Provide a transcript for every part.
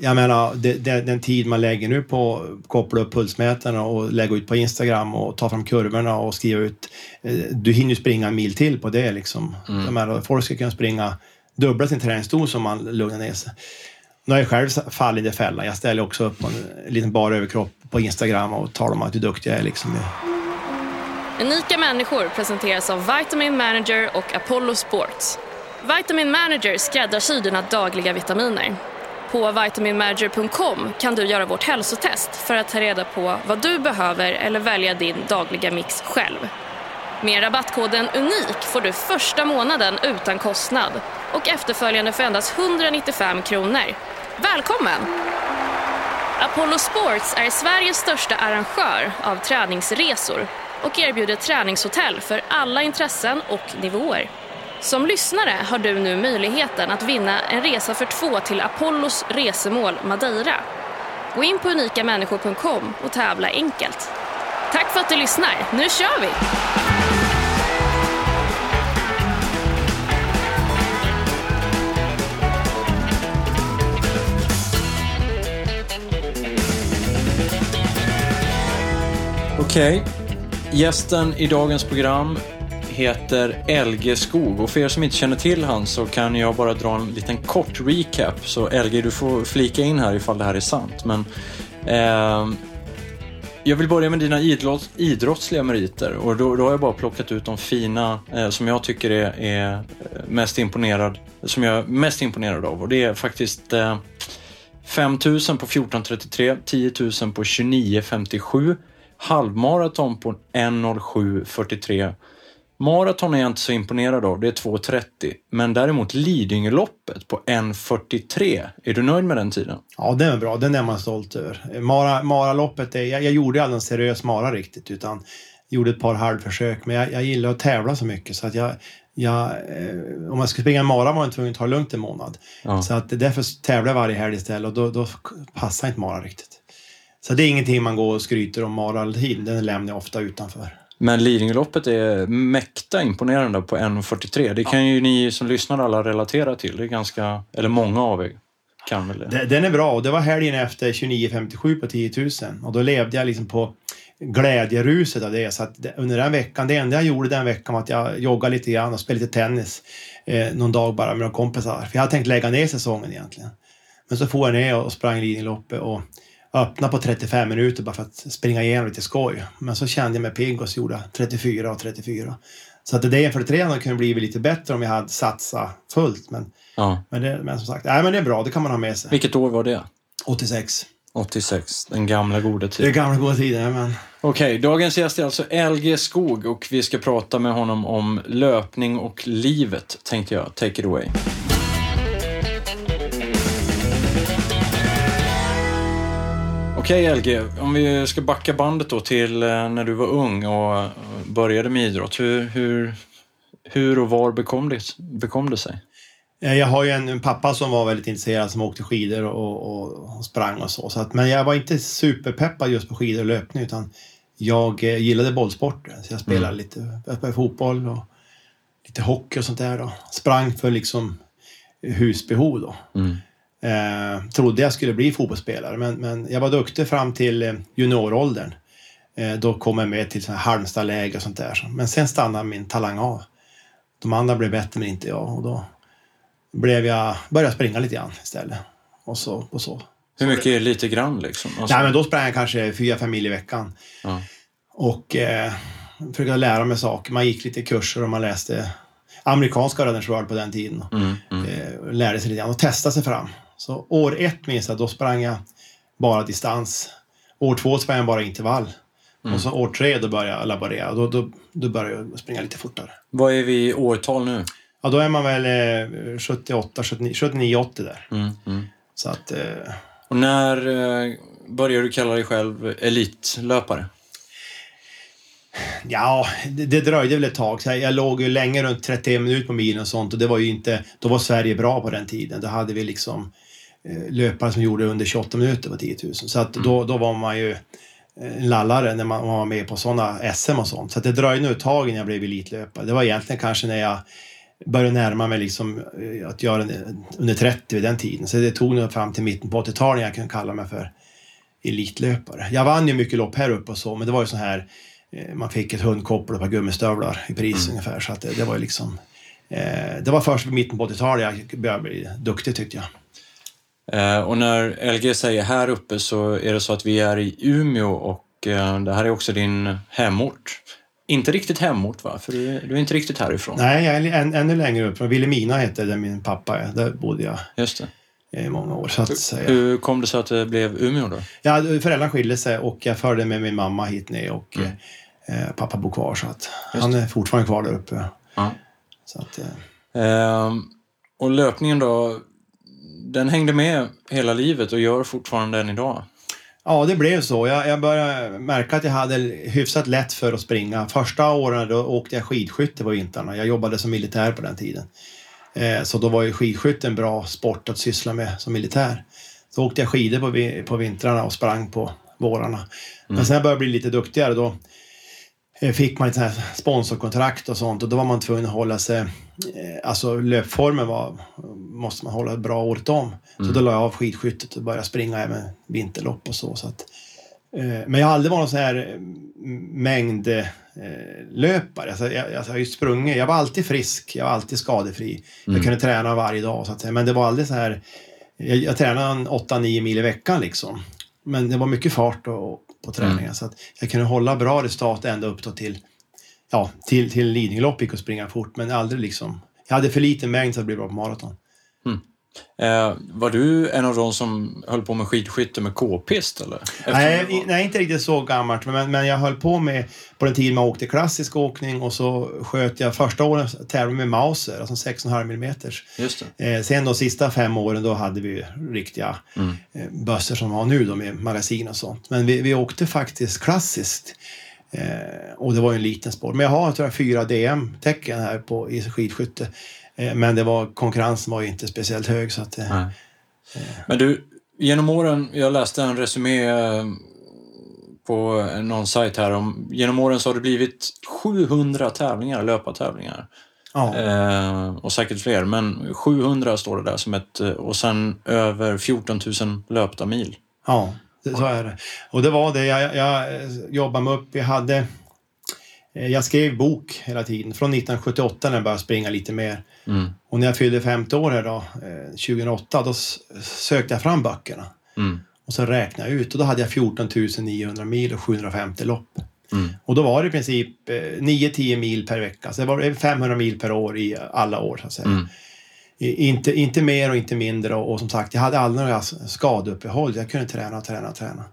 jag menar, det, det, den tid man lägger nu på att koppla upp pulsmätarna och lägga ut på Instagram och ta fram kurvorna och skriva ut. eh, Du hinner ju springa en mil till på det liksom. Mm. Jag menar, folk ska kunna springa dubbla sin träningsdos om man lugnar ner sig. Nu har jag själv fallit i det fällan. Jag ställer också upp en liten bar överkropp på Instagram och talar om att hur duktig jag är. Liksom. Unika människor presenteras av Vitamin Manager och Apollo Sports. Vitamin Manager skräddarsyr dina dagliga vitaminer. På vitaminmanager.com kan du göra vårt hälsotest för att ta reda på vad du behöver eller välja din dagliga mix själv. Med rabattkoden UNIK får du första månaden utan kostnad och efterföljande för endast 195 kronor. Välkommen! Apollo Sports är Sveriges största arrangör av träningsresor och erbjuder träningshotell för alla intressen och nivåer. Som lyssnare har du nu möjligheten att vinna en resa för två till Apollos resemål Madeira. Gå in på unikamänniskor.com och tävla enkelt. Tack för att du lyssnar. Nu kör vi! Okej, gästen i dagens program heter LG Skog och för er som inte känner till han så kan jag bara dra en liten kort recap så LG du får flika in här ifall det här är sant. Men eh, jag vill börja med dina idrotts, idrottsliga meriter och då, då har jag bara plockat ut de fina eh, som jag tycker är, är mest imponerad som jag är mest imponerad av och det är faktiskt eh, 5000 på 14.33, 10 000 på 29.57, halvmaraton på 1.07.43. Maraton är jag inte så imponerad av, det är 2.30. Men däremot Lidingöloppet på 1.43. Är du nöjd med den tiden? Ja, den är bra. Den är man stolt över. Mara, Maraloppet, är, jag, jag gjorde aldrig en seriös Mara riktigt, utan gjorde ett par halvförsök. Men jag, jag gillar att tävla så mycket så att jag, jag eh, om jag skulle springa en Mara var jag tvungen att ta det lugnt en månad. Ja. Så att därför tävlar jag varje helg istället och då, då passar inte Mara riktigt. Så det är ingenting man går och skryter om Mara all tid. Den lämnar jag ofta utanför. Men Lidingöloppet är mäkta imponerande på 1.43. Det kan ju ni som lyssnar alla relatera till. Det är ganska, eller många av er kan väl det. Den är bra och det var helgen efter 29.57 på 10 000 och då levde jag liksom på glädjeruset av det. Så att det- under den veckan, det enda jag gjorde den veckan var att jag joggade lite grann och spelade lite tennis eh, någon dag bara med några kompisar. För jag hade tänkt lägga ner säsongen egentligen. Men så får jag ner och sprang Lidingöloppet och öppnade på 35 minuter bara för att springa igenom lite skoj. Men så kände jag mig pigg och så gjorde jag 34 och 34. Så att det där 43 hade kunnat bli lite bättre om jag hade satsat fullt. Men, Ja. men, det, men som sagt, nej, men det är bra. Det kan man ha med sig. Vilket år var det? 86. 86, den gamla goda tiden. gamla goda tiden, men Okej, dagens gäst är alltså LG Skog och vi ska prata med honom om löpning och livet, tänkte jag. Take it away. Okej LG, om vi ska backa bandet då till eh, när du var ung och började med idrott. Hur, hur, hur och var bekom det, bekom det sig? eh, jag har ju en, en pappa som var väldigt intresserad som åkte skidor och, och, och sprang och så. så att, men jag var inte superpeppad just på skidor och löpning utan jag eh, gillade bollsporter. Så jag spelade Mm. lite fotboll och lite hockey och sånt där. Då. Sprang för liksom husbehov då. Mm. Eh, trodde jag skulle bli fotbollsspelare men, men jag var duktig fram till eh, junioråldern. Eh, då kom jag med till Halmstadläger och sånt där. Men sen stannade min talang av. De andra blev bättre men inte jag och då blev jag, började springa lite grann istället. Och så, och så. Hur mycket är lite grann liksom? Alltså, Nej, men då sprang jag kanske fyra, fem mil i veckan. ja. Och eh, försökte lära mig saker. Man gick lite kurser och man läste amerikanska Runners World på den tiden. Mm, mm. Eh, lärde sig lite grann och testade sig fram. Så år ett minns jag, då sprang jag bara distans. År två sprang jag bara intervall. Mm. Och så år tre då började jag laborera. Då, då, då började jag springa lite fortare. Vad är vi i årtal nu? Ja, då är man väl eh, 78, 79, 79, 80 där. Mm, mm. Så att... Eh, Och när eh, började du kalla dig själv elitlöpare? Ja, det, det dröjde väl ett tag. Så jag, låg ju länge runt 31 minuter på milen och sånt och det var ju inte... Då var Sverige bra på den tiden. Då hade vi liksom löpare som gjorde under 28 minuter på 10 000. Så att då, då var man ju en lallare när man var med på sådana SM och sånt. Så att det dröjde nog ett tag innan jag blev elitlöpare. Det var egentligen kanske när jag började närma mig liksom eh, att göra en- under 30 vid den tiden. Så det tog nog fram till mitten på 80-talet jag kunde kalla mig för elitlöpare. Jag vann ju mycket lopp här uppe och så, men det var ju så här eh, man fick ett hundkoppel och ett par gummistövlar i pris ungefär. Så att det, det var ju liksom eh, det var först vid mitten på 80-talet jag började bli duktig tyckte jag. Eh, och när LG säger här uppe så är det så att vi är i Umeå och eh, det här är också din hemort. Inte riktigt hemort va? För du, du är inte riktigt härifrån. Nej, jag är än, ännu längre upp. Vilhelmina hette det min pappa är. Där bodde jag Just det. i många år. Så att säga. Hur kom det sig att det blev Umeå då? Ja, föräldrarna skilde sig och jag följde med min mamma hit ner och Mm. eh, pappa bor kvar så att Just han är fortfarande kvar där uppe. Ja. Så att, eh, Ehm, och löpningen då, den hängde med hela livet och gör fortfarande än idag. ja, det blev så. Jag, jag började märka att jag hade hyfsat lätt för att springa. Första åren då åkte jag skidskytte på vintrarna. Jag jobbade som militär på den tiden. Eh, så då var ju skidskytte en bra sport att syssla med som militär. Så åkte jag skidor på, på vintrarna och sprang på vårarna. Men sen när jag började bli lite duktigare då fick man ett sånt sponsorkontrakt och sånt och då var man tvungen att hålla sig, eh, alltså löpformen var, måste man hålla bra året om. Så då la jag av skidskyttet och började springa även vinterlopp och så. så att, eh, men jag har aldrig varit någon sån här eh, mängdlöpare. Eh, löpare. alltså, jag, alltså, jag har ju sprungit, jag var alltid frisk, jag var alltid skadefri. Jag kunde träna varje dag så att säga. Men det var aldrig så här, jag, jag tränade en 8-9 mil i veckan liksom. Men det var mycket fart och, på träningen så att jag kunde hålla bra resultat ända upp till, ja, till, till Lidingölopp gick att springa fort men aldrig liksom, jag hade för liten mängd så att blev bra på maraton. Eh, var du en av de som höll på med skidskytte med k-pist eller? Eftersom Nej, var- nej, inte riktigt så gammalt, men, men jag höll på med på den tiden man åkte klassisk åkning och så sköt jag första åren med Mauser, alltså 6,5 mm. Just det. Eh, sen de sista fem åren då hade vi riktiga Mm. eh, bössor som vi har nu då med magasin och sånt. Men vi, vi åkte faktiskt klassiskt. Eh, och det var ju en liten sport. Men jag har tror jag, fyra DM-tecken här på, i skidskytte. Eh, men det var, konkurrensen var ju inte speciellt hög så att... Eh, Nej. Men du, genom åren, jag läste en resumé eh, på någon sajt här om, genom åren så har det blivit 700 tävlingar, löpartävlingar. ja. Eh, och säkert fler, men 700 står det där som ett, eh, och sen över 14 000 löpta mil. Ja, det, så är det. Och det var det jag, jag eh, jobbade mig upp. Jag hade... eh, Jag skrev bok hela tiden, från 1978 när jag började springa lite mer. Mm. Och när jag fyllde 50 år här då, eh, 2008, då s- sökte jag fram böckerna. Mm. Och så räknade jag ut och då hade jag 14 900 mil och 750 lopp. Mm. Och då var det i princip eh, 9-10 mil per vecka. Så det var 500 mil per år i alla år så att säga. Mm. Inte, inte mer och inte mindre och, och som sagt, jag hade aldrig några skadeuppehåll. Jag kunde träna träna och träna.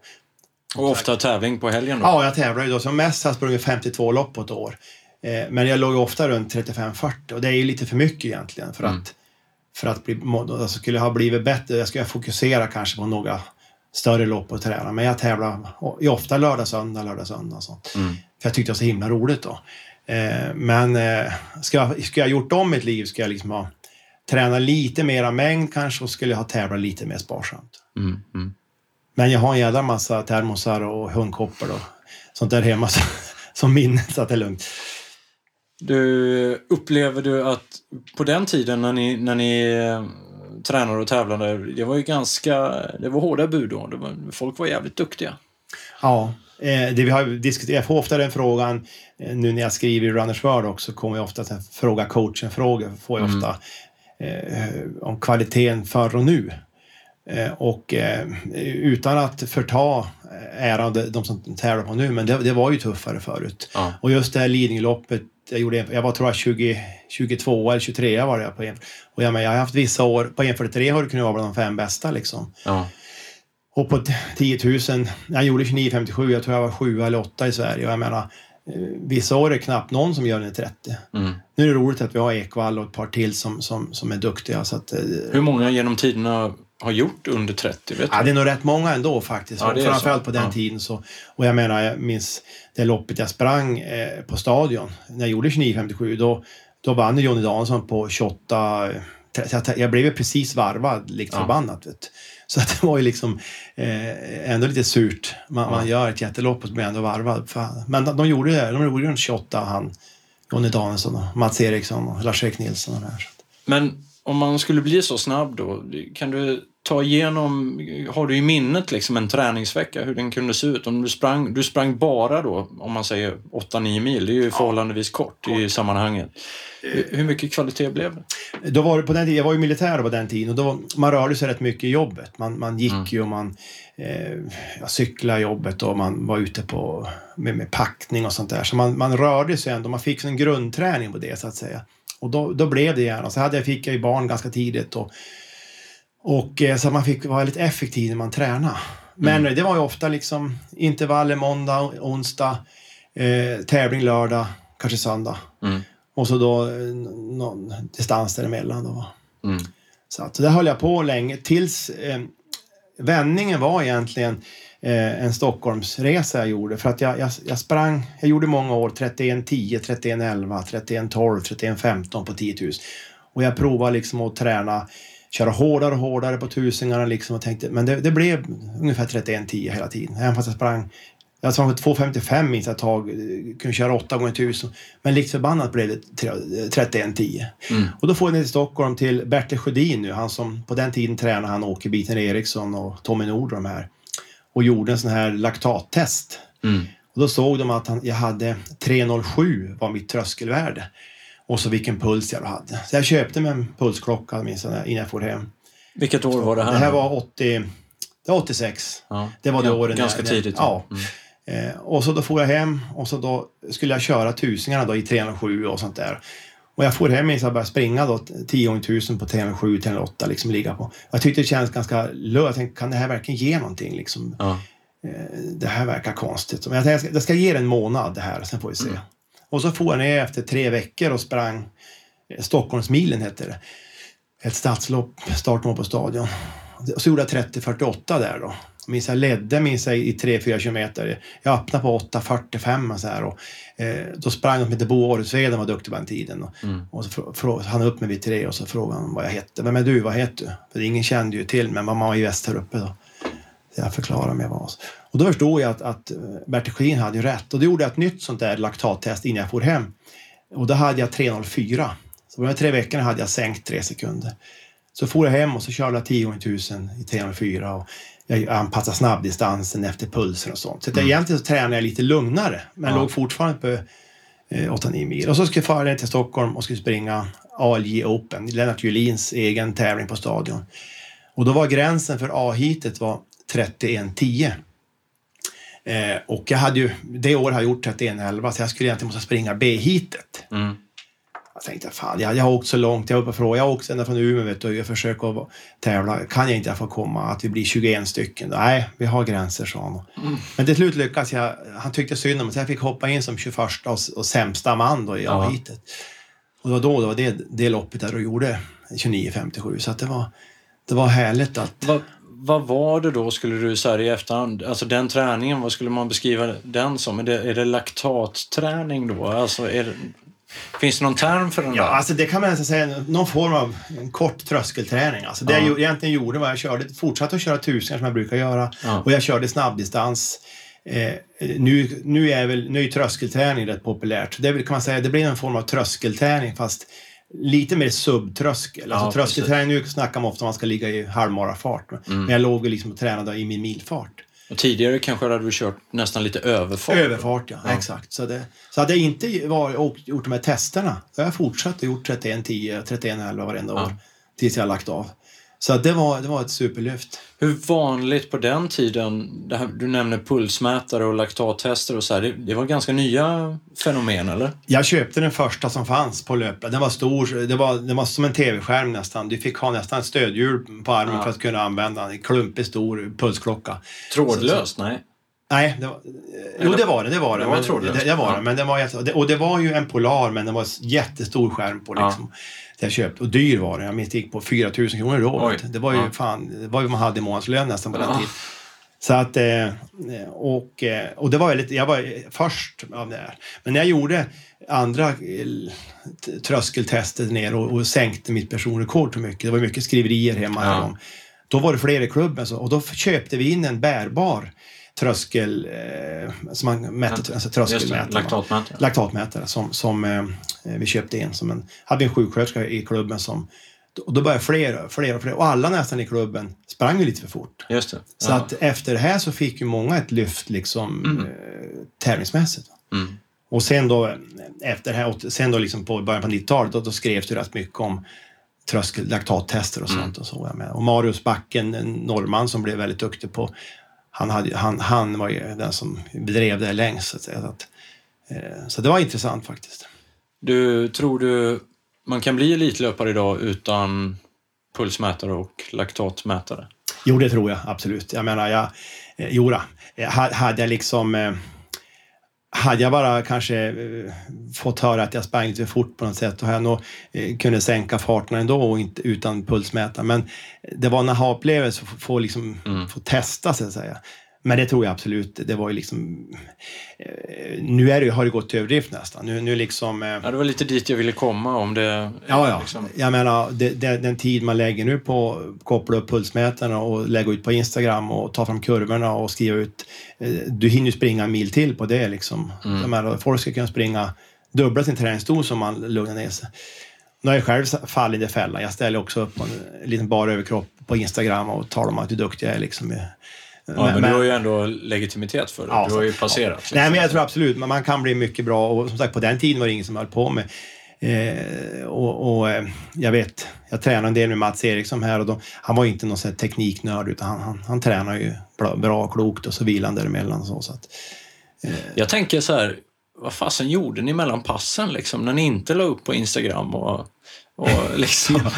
Och ofta tävling på helgen då? Ja, jag tävlar ju då. Som mest har jag sprungit 52 lopp på ett år. Eh, men jag låg ofta runt 35-40 och det är ju lite för mycket egentligen för Mm. att, för att bli, må- alltså skulle jag ha blivit bättre, jag skulle fokusera kanske på några större lopp och träna. Men jag tävlar ofta lördag, söndag, lördag, söndag och sånt. Mm. För jag tyckte det var så himla roligt då. Eh, men eh, ska, jag, ska jag gjort om mitt liv ska jag liksom ha tränat lite mera mängd kanske och skulle jag ha tävlat lite mer sparsamt. Mm. Mm. Men jag har en jävla massa termosar och hundkoppor och sånt där hemma som minne så att det är lugnt. Du, upplever du att på den tiden när ni, när ni eh, tränade och tävlade, det var ju ganska, det var hårda bud då. Var, folk var jävligt duktiga. Ja, eh, det vi har diskuterat, jag får ofta den frågan eh, nu när jag skriver i Runners World också kommer jag ofta att fråga coachen-frågor. Får jag Mm. ofta eh, om kvaliteten förr och nu. Eh, och eh, utan att förta äran de, de som tävlar på nu, men det, det var ju tuffare förut. Ja. Och just det här Lidingöloppet, jag, gjorde, en- jag var tror jag 20, 22 eller 23 var det på en, Och jag, men, jag har haft vissa år, på 1.43 har det kunnat vara bland de fem bästa liksom. Ja. Och på 10 000, jag gjorde 29,57, jag tror jag var 7 eller 8 i Sverige. Och jag menar, eh, vissa år är det knappt någon som gör den i 30. Mm. Nu är det roligt att vi har Ekvall och ett par till som, som, som är duktiga. Så att, eh, Hur många genom tiderna har gjort under 30? Vet ja, det är nog rätt många ändå faktiskt. Ja, Framförallt så. på den Ja. tiden. Så, och jag menar, jag minns det loppet jag sprang eh, på Stadion. När jag gjorde 29,57 då, då vann Johnny Danielsson på 28. eh, så Jag, blev ju precis varvad, likt Ja. förbannat. Vet. Så att det var ju liksom eh, ändå lite surt. Man, Ja. man gör ett jättelopp och så blir ändå varvad. Fan. Men de, de gjorde det. De gjorde runt 28 han Jonny Danielsson, och Mats Eriksson och Lars-Erik Nilsson och det här. Men om man skulle bli så snabb då, kan du ta igenom, har du i minnet liksom en träningsvecka, hur den kunde se ut? Om du sprang, du sprang bara då, om man säger 8-9 mil, det är ju förhållandevis kort, kort. i sammanhanget. Hur, hur mycket kvalitet blev det? Då var det på den tiden, jag var ju militär på den tiden och då, man rörde sig rätt mycket i jobbet. Man, man gick mm. ju och man eh, cyklade jobbet och man var ute på, med, med packning och sånt där. Så man, man rörde sig ändå, man fick en grundträning på det så att säga. Och då, då blev det gärna. Så hade jag, fick jag ju barn ganska tidigt och, och eh, så man fick vara lite effektiv när man tränade. Men mm. det var ju ofta liksom intervaller måndag, onsdag, eh, tävling lördag, kanske söndag. Mm. Och så då eh, någon distans däremellan. Då. Mm. Så att, det höll jag på länge tills eh, vändningen var egentligen eh, en Stockholmsresa jag gjorde. För att jag, jag, jag sprang, jag gjorde många år 31 10, 31 11, 31 12, 31 15 på 10 000. Och jag provade liksom att träna, köra hårdare och hårdare på tusingarna liksom och tänkte, men det, det blev ungefär 31 10 hela tiden. Även fast jag sprang jag sprang 2.55 minst ett tag, kunde köra 8 gånger 1000. Men likt förbannat blev det 31.10. Mm. Och då får jag ner till Stockholm till Bertil Sjödin nu, han som på den tiden tränade han Åke Biten Eriksson och Tommy Nord och de här. Och gjorde en sån här laktattest. Mm. Och då såg de att han, jag hade 307 var mitt tröskelvärde. Och så vilken puls jag hade. Så jag köpte mig en pulsklocka minns jag, innan jag for hem. Vilket år var det här? Det här var 80, det var 86. Ja. Det var det ja, året. Ganska tidigt. Ja. Mm. Eh, och så då får jag hem och så då skulle jag köra tusingarna då i 307 och sånt där. Och jag får hem och började springa då 10 gånger 1000 på 307, 308 liksom ligga på. Jag tyckte det kändes ganska löst. Jag tänkte, kan det här verkligen ge någonting liksom? Ja. Eh, det här verkar konstigt. Men jag tänkte, det ska ge det en månad det här, sen får vi se. Mm. Och så får jag ner efter tre veckor och sprang eh, Stockholmsmilen hette det. Ett stadslopp, startmål på stadion. Och så gjorde jag 30-48 där då minns jag ledde minns jag, i 3-4 kilometer. Jag öppnade på 8.45 och så här. Och, eh, då sprang de med Bo Århusveden var duktig på den tiden. Och, mm. och så han upp mig vid tre och så frågade han vad jag hette. Vem är du? Vad heter du? För ingen kände ju till mig. Man var ju väst här uppe då. Så jag förklarade mig vad Och då förstod jag att, att eh, Bertil Schelin hade ju rätt. Och då gjorde jag ett nytt sånt där laktattest innan jag for hem. Och då hade jag 3.04. Så på de tre veckorna hade jag sänkt tre sekunder. Så for jag hem och så körde jag 10 gånger 1000 i 304 och jag anpassar snabbdistansen efter pulsen och sånt. Så mm. egentligen så tränar jag lite lugnare, men ja. låg fortfarande på eh, 8-9 mil. Och så ska jag fara ner till Stockholm och skulle springa ALJ Open, Lennart Julins egen tävling på Stadion. Och då var gränsen för A-heatet 31.10. Eh, och jag hade ju, det året har jag gjort 31.11 så jag skulle egentligen måste springa B-heatet. Mm. Jag tänkte, fan, jag, jag har åkt så långt. Jag var uppe fråga. Jag har åkt ända från Umeå vet du, jag försöker tävla. Kan jag inte få komma? Att vi blir 21 stycken? Nej, vi har gränser, sa han. Mm. Men till slut lyckades jag. Han tyckte synd om mig, så jag fick hoppa in som 21 och, och sämsta man då i ja. A-heatet. Och det var då det, var det, det loppet där och gjorde 29.57. Så att det, var, det var härligt att... Vad, vad var det då, skulle du säga i efterhand? Alltså den träningen, vad skulle man beskriva den som? Är det, är det laktatträning då? Alltså är det... Finns det någon term för den ja, där? Alltså det kan man nästan säga, någon form av en kort tröskelträning. Alltså det ja. jag egentligen gjorde var jag körde, fortsatte att köra tusingar som jag brukar göra ja. och jag körde snabbdistans. Eh, nu, nu, är väl, nu är tröskelträning rätt populärt. Det kan man säga, det blir en form av tröskelträning fast lite mer subtröskel. Alltså ja, tröskelträning, nu snackar man ofta om man ska ligga i halvmarafart. Mm. Men jag låg liksom och tränade i min milfart. Och tidigare kanske hade du kört nästan lite överfart? Överfart, ja. ja. Exakt. Så, det, så hade jag inte var, och gjort de här testerna, då har jag fortsatt och gjort 31-10, 31-11 varenda ja. år tills jag lagt av. Så det var, det var ett superlyft. Hur vanligt på den tiden, här, du nämner pulsmätare och laktattester och så här, det, det, var ganska nya fenomen eller? Jag köpte den första som fanns på löpla. Den var stor, det var, den var som en tv-skärm nästan. Du fick ha nästan ett stödhjul på armen ja. för att kunna använda en klumpig stor pulsklocka. Trådlöst? Nej. Nej, det var, jo det var det. Det var det. men, det, det var det men den var, och det var ju en Polar men den var jättestor skärm på liksom. Ja jag köpte. Och dyr var den. Jag minns det gick på 4 000 kronor då. Det var ju ja. fan, det var ju vad man hade i månadslön nästan på den tiden. Så att, eh, och, eh, och det var väldigt, jag var först av det här. Men när jag gjorde andra eh, tröskeltester ner och, och sänkte mitt personrekord så mycket, det var mycket skriverier hemma ja. då var det fler i klubben så, och då köpte vi in en bärbar tröskel, eh, som man mätte, alltså tröskelmätare. Laktatmätare. Laktatmätare som, som eh, vi köpte in. Som en, hade vi en sjuksköterska i klubben som och då började fler, fler och fler och alla nästan i klubben sprang lite för fort. Just det. Så att efter det här så fick ju många ett lyft liksom mm. eh, tävlingsmässigt. Mm. Och sen då efter det här, sen då liksom på början på 90-talet då, då skrevs det rätt mycket om tröskel, laktattester och sånt. Mm. Och, så, och Marius Backen, en norrman som blev väldigt duktig på han, hade, han, han var ju den som bedrev det längst. Så, att säga. Så, att, eh, så det var intressant faktiskt. Du, tror du man kan bli elitlöpare idag utan pulsmätare och laktatmätare? Jo, det tror jag absolut. Jag menar, jag, eh, jodå, hade jag liksom eh, hade jag bara kanske eh, fått höra att jag sprang lite för fort på något sätt, då hade jag nog eh, kunnat sänka farten ändå och inte, utan pulsmätare. Men det var en aha-upplevelse att få, liksom, mm. få testa, så att säga. Men det tror jag absolut. Det var ju liksom... Eh, nu är det, har det gått till överdrift nästan. Nu, nu liksom, eh, ja, det var lite dit jag ville komma om det... Ja, ja. Liksom... Jag menar, det, det, den tid man lägger nu på att koppla upp pulsmätarna och lägga ut på Instagram och ta fram kurvorna och skriva ut. Eh, du hinner ju springa en mil till på det liksom. Mm. Jag menar, folk ska kunna springa dubbla sin träningsdos om man lugnar ner sig. Nu har jag själv fallit i fällan. Jag ställer också upp en liten bar överkropp på Instagram och talar om att hur duktig jag är. Liksom. Ja, men, men, du har ju ändå legitimitet för det. Ja, du har ju passerat. Ja. Liksom. Nej, men jag tror absolut man kan bli mycket bra och som sagt på den tiden var det ingen som höll på med Eh, och, och, eh, jag vet, jag tränar en del med Mats Eriksson här och då, han var inte någon sån tekniknörd utan han, han, han tränar ju bra, bra, klokt och så vilar han däremellan. Och så, så att, eh. Jag tänker så här, vad fasen gjorde ni mellan passen liksom, när ni inte la upp på Instagram och och liksom,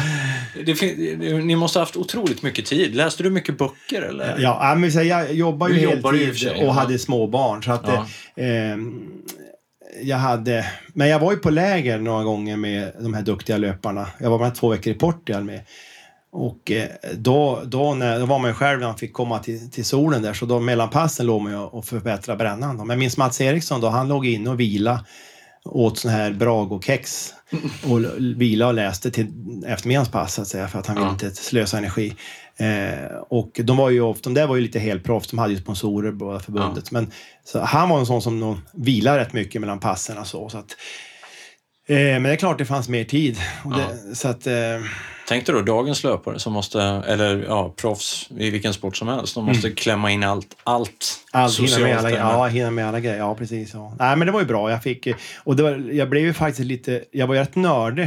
ni måste ha haft otroligt mycket tid. Läste du mycket böcker? Eller? Ja, men jag jobbar ju heltid och hade småbarn. Så att, ja. eh, jag hade, men jag var ju på läger några gånger med de här duktiga löparna. Jag var med två veckor i Portugal med. Och eh, då, då, när, då var man ju själv när man fick komma till, till solen där, så då mellan passen låg man ju och förbättrade brännan. Men jag minns Mats Eriksson då, han låg inne och vila åt sån här Brago-kex och vila och läste till eftermiddagens pass så att säga, för att han ville inte slösa energi. Eh, och de var ju ofta, de där var ju lite helproffs, de hade ju sponsorer båda förbundet. Ja. Men så han var en sån som nog vilade rätt mycket mellan passen och så. så att, eh, men det är klart det fanns mer tid. Det, så att, eh, Tänk dig då dagens löpare som måste, eller ja, proffs i vilken sport som helst, de måste mm. klämma in allt, allt, allt. Hinna med alla, ja, hinna med alla grejer. Ja, precis. Ja. Nej, men det var ju bra. Jag, fick, och det var, jag blev ju faktiskt lite, jag var ju rätt nördig.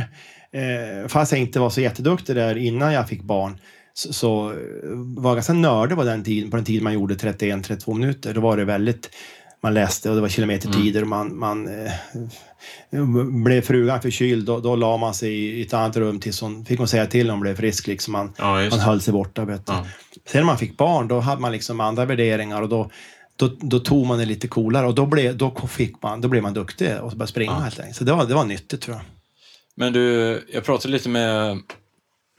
Eh, fast jag inte var så jätteduktig där innan jag fick barn så, så var jag ganska nördig på den tiden, på den tiden man gjorde 31-32 minuter. Då var det väldigt, man läste och det var kilometertider mm. och man, man eh, blev frugan förkyld, då, då la man sig i ett annat rum tills hon fick hon säga till när hon blev frisk. Liksom. Man, ja, man höll sig borta. Vet ja. Sen när man fick barn, då hade man liksom andra värderingar och då, då, då tog man det lite coolare och då blev, då fick man, då blev man duktig och började springa ja. helt enkelt. Så det var, det var nyttigt tror jag. Men du, jag pratade lite med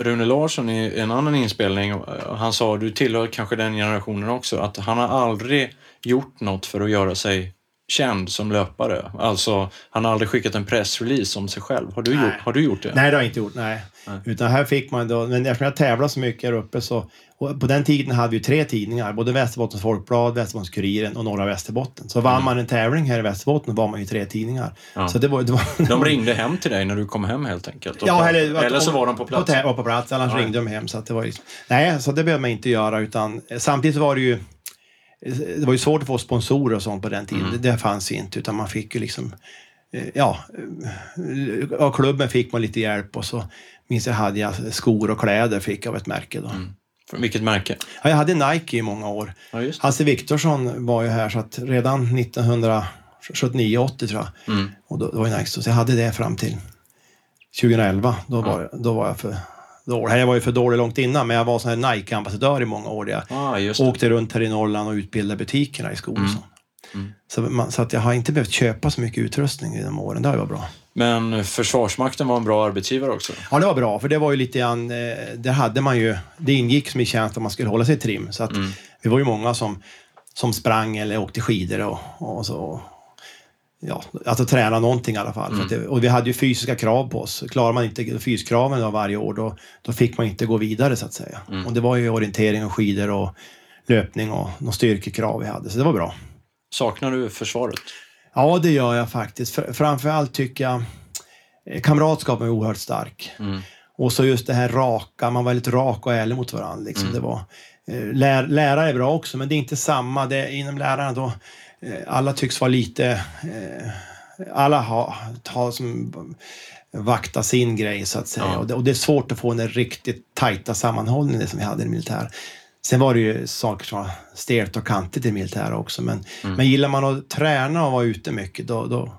Rune Larsson i en annan inspelning, han sa, du tillhör kanske den generationen också, att han har aldrig gjort något för att göra sig känd som löpare. Alltså, han har aldrig skickat en pressrelease om sig själv. Har du, gjort, har du gjort det? Nej, det har jag inte gjort. Nej. nej. Utan här fick man då, men eftersom jag tävlar så mycket här uppe så och på den tiden hade vi tre tidningar, både Västerbottens Folkblad, Västerbottens-Kuriren och Norra Västerbotten. Så vann mm. man en tävling här i Västerbotten var man ju tre tidningar. Ja. Så det var, det var, de ringde hem till dig när du kom hem helt enkelt? Ja, eller, eller så var de på plats? På, på plats, annars ja. ringde de hem. Så det var liksom, nej, så det behövde man inte göra. Utan, samtidigt var det ju det var ju svårt att få sponsorer och sånt på den tiden. Mm. Det, det fanns inte, utan man fick ju liksom... Eh, ja, av klubben fick man lite hjälp och så minns jag hade jag skor och kläder fick av ett märke då. Mm. Vilket märke? Ja, jag hade Nike i många år. Ja, Hasse Viktorsson var ju här så att redan 1979-80 tror jag. Mm. Och då, då var ju Nike så jag hade det fram till 2011. Då, ja. var, då var jag för dålig. Jag var ju för dålig långt innan, men jag var sån här Nike-ambassadör i många år. Jag ah, åkte runt här i Norrland och utbildade butikerna i skor mm. Mm. Så, man, så, att jag har inte behövt köpa så mycket utrustning i de åren. Det har varit bra. Men Försvarsmakten var en bra arbetsgivare också? Ja, det var bra. För det var ju lite grann, eh, där hade man ju, det ingick som i tjänst att man skulle hålla sig trim. Så att mm. vi var ju många som, som sprang eller åkte skidor och, och så. Ja, alltså träna någonting i alla fall. Mm. Det, och vi hade ju fysiska krav på oss. Klarar man inte fyskraven varje år, då, då fick man inte gå vidare så att säga. Mm. Och det var ju orientering och skidor och löpning och några styrkekrav vi hade. Så det var bra. Saknar du försvaret? Ja, det gör jag faktiskt. Fr framförallt tycker jag eh, kamratskapen är oerhört stark. Mm. Och så just det här raka, man var väldigt rak och ärlig mot varandra. Liksom. Mm. Det var, eh, lär, lärare är bra också, men det är inte samma. Det, inom lärarna då, alla tycks vara lite... Eh, alla har, har som vakta sin grej så att säga. Ja. Och, det, och det är svårt att få den riktigt tajta sammanhållningen som vi hade i militär. Sen var det ju saker som var stelt och kantigt i militär också. Men, Mm. men gillar man att träna och vara ute mycket, då, då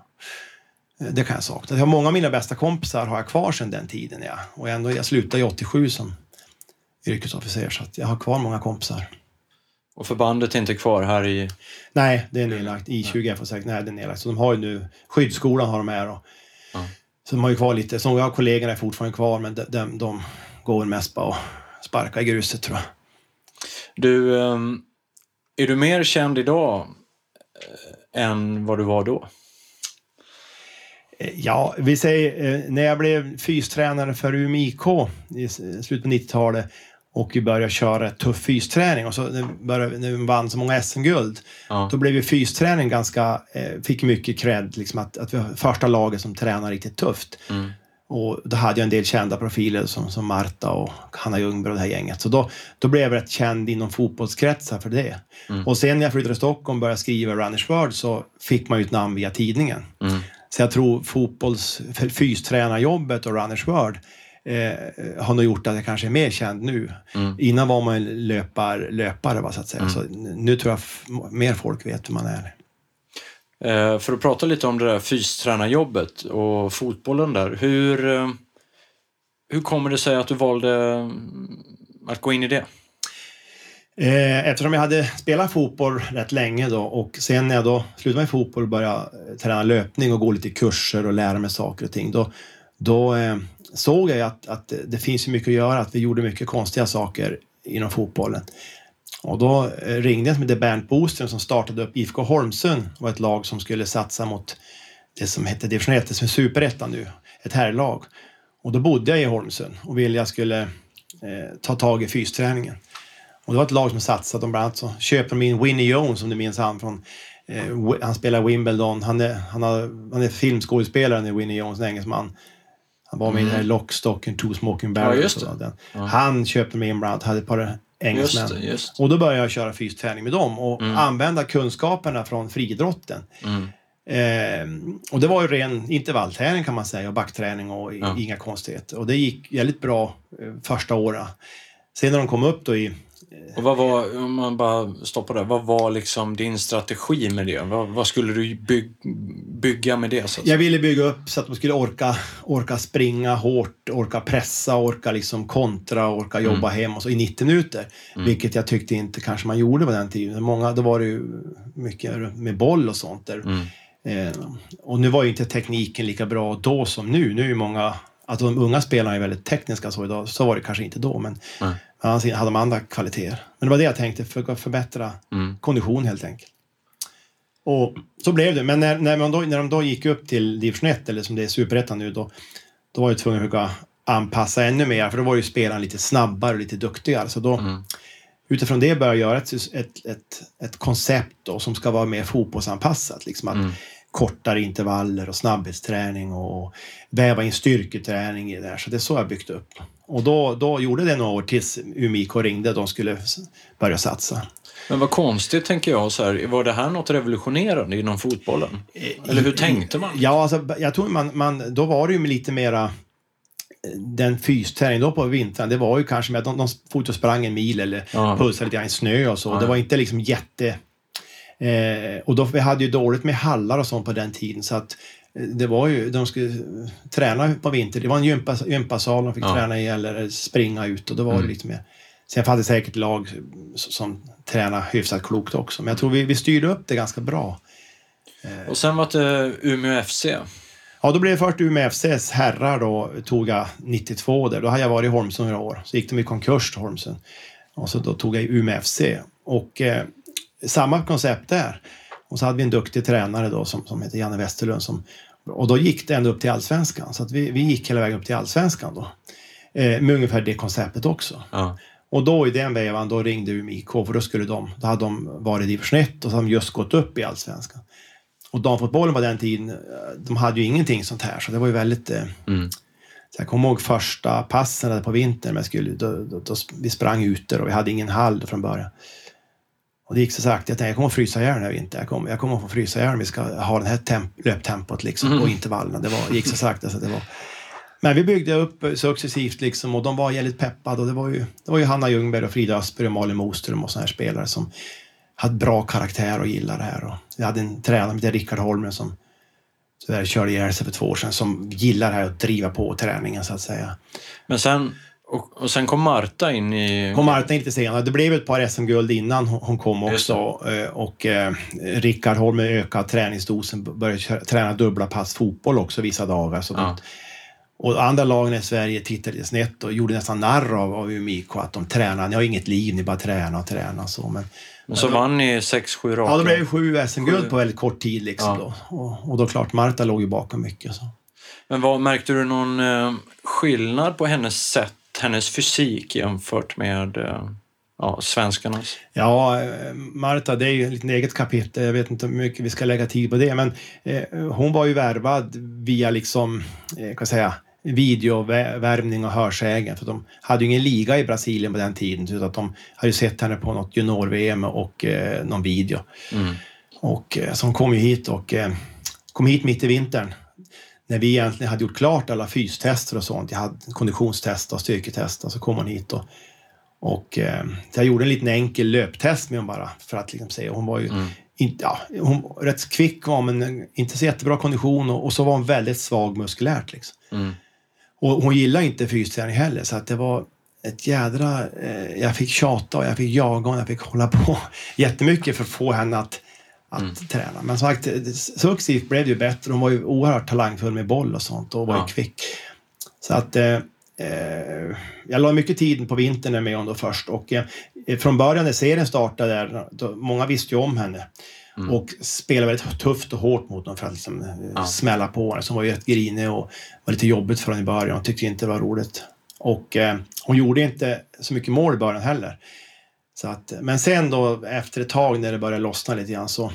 det kan jag sakna. Jag har många av mina bästa kompisar har jag kvar sedan den tiden. Ja. Och ändå, jag slutade ju 87 som yrkesofficer, så att jag har kvar många kompisar. Och förbandet är inte kvar här i... Nej, det är nedlagt. I20 får säkert, nej det är nedlagt. Så de har ju nu, skyddsskolan har de här. Och, Ja. Så de har ju kvar lite, så några av kollegorna är fortfarande kvar, men de, de, de går mest bara och sparkar i gruset tror jag. Du, ehm, är du mer känd idag eh, än vad du var då? Eh, Ja, vi säger eh, när jag blev fystränare för Umeå IK i slutet på 90-talet och vi började köra tuff fysträning och så när vi började, när vi vann så många SM-guld Ja. då blev ju fysträning ganska, eh, fick mycket cred, liksom att, att vi var första laget som tränar riktigt tufft. Mm. Och då hade jag en del kända profiler som, som Marta och Hanna Ljungberg och det här gänget. Så då, då blev jag rätt känd inom fotbollskretsar för det. Mm. Och sen när jag flyttade till Stockholm och började skriva Runners World så fick man ju ett namn via tidningen. Mm. Så jag tror fotbolls, fystränarjobbet och Runners World eh, har nog gjort att jag kanske är mer känd nu. Mm. Innan var man löpar, löpare va, så att säga. Så n- nu tror jag mer folk vet hur man är. Eh, för att prata lite om det där fystränarjobbet och fotbollen där. Hur, eh, hur kommer det sig att du valde mm, att gå in i det? Eh, eftersom jag hade spelat fotboll rätt länge då och sen när jag då slutade med fotboll och började eh, träna löpning och gå lite kurser och lära mig saker och ting. Då, då eh, såg jag ju att, att det finns mycket att göra, att vi gjorde mycket konstiga saker inom fotbollen. Och då eh, ringde jag med Bernt Boström som startade upp IFK Holmsund. Var ett lag som skulle satsa mot det som hette division 1, det som är superettan nu, ett herrlag. Och då bodde jag i Holmsund och ville jag skulle eh, ta tag i fysträningen. Och det var ett lag som satsade. De bland annat så köper de in Winnie Jones, som du minns han från eh, han spelar Wimbledon. Han är, han, har, han är filmskådespelaren i Winnie Jones, en engelsman. Han var med i det här Lock, Stock and Two Smoking Barrels. Mm. Ja, Den. Ja. Han köpte mig in bland annat, hade ett par engelsmän. Just det, just. Och då började jag köra fysträning med dem och Mm. använda kunskaperna från friidrotten. Mm. Eh, och det var ju ren intervallträning kan man säga och backträning och Ja. inga konstigheter. Och det gick väldigt bra eh, första åren. Sen när de kom upp då i Och vad var, om man bara stoppar där, vad var liksom din strategi med det? Vad, vad skulle du byg, bygga med det? Så? Jag ville bygga upp så att de skulle orka, orka springa hårt, orka pressa, orka liksom kontra, orka jobba hem och så i 90 minuter. Vilket jag tyckte inte kanske man gjorde på den tiden. Många, då var det ju mycket med boll och sånt där. Mm. Eh, och nu var ju inte tekniken lika bra då som nu. Nu är ju många, att de unga spelarna är väldigt tekniska så idag. Så var det kanske inte då, men. Annars hade de andra kvaliteter. Men det var det jag tänkte, för att förbättra Mm. kondition helt enkelt. Och så blev det. Men när, när, man då, när de då gick upp till division 1, eller som det är superettan nu, då, då var jag tvungen att försöka anpassa ännu mer. För då var ju spelarna lite snabbare och lite duktigare. Så då, Mm. utifrån det började jag göra ett, ett, ett, ett koncept då, som ska vara mer fotbollsanpassat. Liksom att Mm. kortare intervaller och snabbhetsträning och väva in styrketräning i det där. Så det är så jag byggt upp. Och då, då gjorde det några år tills IK ringde och de skulle börja satsa. Men vad konstigt tänker jag, så här, var det här något revolutionerande inom fotbollen? Eller hur tänkte man? Ja, alltså, jag tror man, man, då var det ju lite mera eh, den fysträningen då på vintern, det var ju kanske med att de, de fot och sprang en mil eller Ja. pulsade lite grann i snö och så. Ja, Det var inte liksom jätte... Eh, och då, vi hade ju dåligt med hallar och sånt på den tiden så att eh, det var ju, de skulle eh, träna på vinter. Det var en gympa, gympasal de fick Ja. träna i eller springa ut och då var Mm. det lite mer. Sen fanns det säkert lag som tränade hyfsat klokt också, men jag tror vi, vi styrde upp det ganska bra. Och sen var det Umeå FC. Ja, då blev det först Umeå FCs herrar då, tog jag 92 där. Då hade jag varit i Holmsund några år. Så gick de i konkurs, Holmsund. Och så då tog jag Umeå FC. Och eh, samma koncept där. Och så hade vi en duktig tränare då som, som heter Janne Westerlund. Som, och då gick det ända upp till allsvenskan. Så att vi, vi gick hela vägen upp till allsvenskan då. Eh, med ungefär det konceptet också. Ja. Och då i den vevan, då ringde Umeå IK, för då skulle de, då hade de varit i division 1 och så hade de just gått upp i allsvenskan. Och damfotbollen på den tiden, eh, de hade ju ingenting sånt här, så det var ju väldigt... Eh, Mm. så jag kommer ihåg första passen på vintern, men skulle, då, då, då, vi sprang ute och vi hade ingen hall från början. Och det gick så sakta, jag tänkte jag kommer att frysa ihjäl den här vintern. Jag kommer, jag kommer att få frysa ihjäl om vi ska ha det här temp, löptempot liksom, Mm. på intervallerna. Det var, gick så sakta så det var... Men vi byggde upp successivt liksom och de var jävligt peppade och det var ju, det var ju Hanna Ljungberg och Frida Östberg och Malin Moström och såna här spelare som hade bra karaktär och gillade det här. Och vi hade en tränare hette Rickard Holmen som tyvärr körde ihjäl sig för två år sedan som gillar det här att driva på träningen så att säga. Men sen, och, och sen kom Marta in i... Kom Martin lite senare. Det blev ett par SM-guld innan hon kom också. Eh, Och eh, Rickard Holm ökade träningsdosen, började träna dubbla pass fotboll också vissa dagar. Så Ja. och andra lagen i Sverige tittade snett och gjorde nästan narr av, av Umeå att de tränar. Ni har inget liv, ni bara tränar och tränar. Så. Men, Och så vann ni sex, sju raka. ja, det blev sju SM-guld på väldigt kort tid. Liksom Ja. då. Och, och då klart, Marta låg ju bakom mycket. Så. Men vad, märkte du någon eh, skillnad på hennes sätt, hennes fysik jämfört med eh, ja, svenskarnas? Ja, eh, Marta, det är ju ett eget kapitel. Jag vet inte hur mycket vi ska lägga tid på det, men eh, hon var ju värvad via liksom, eh, kan säga, videovärvning och hörsägen. För de hade ju ingen liga i Brasilien på den tiden, utan att de hade ju sett henne på något junior-VM och eh, någon video. Mm. Och så hon kom ju hit och kom hit mitt i vintern. När vi egentligen hade gjort klart alla fystester och sånt. Jag hade konditionstest och styrketest och så kom hon hit och, och eh, jag gjorde en liten enkel löptest med hon bara för att liksom se. Hon var ju Mm. inte, ja, hon rätt kvick var men inte så jättebra kondition och, och så var hon väldigt svag muskulärt liksom. Mm. Och hon gillade inte fysträning heller så att det var ett jädra... Eh, jag fick tjata och jag fick jaga och jag fick hålla på jättemycket för att få henne att, att träna. Men som sagt, successivt blev det ju bättre. Hon var ju oerhört talangfull med boll och sånt och var Ja. ju kvick. Så att eh, eh, jag la mycket tid på vintern med honom först och eh, från början när serien startade där, då, många visste ju om henne. Och spelade väldigt tufft och hårt mot dem för att liksom, eh, Ja. smälla på henne. Så hon var ju grinig och var lite jobbigt för henne i början. Hon tyckte inte det var roligt. Och eh, hon gjorde inte så mycket mål i början heller. Så att, men sen då efter ett tag när det började lossna lite grann så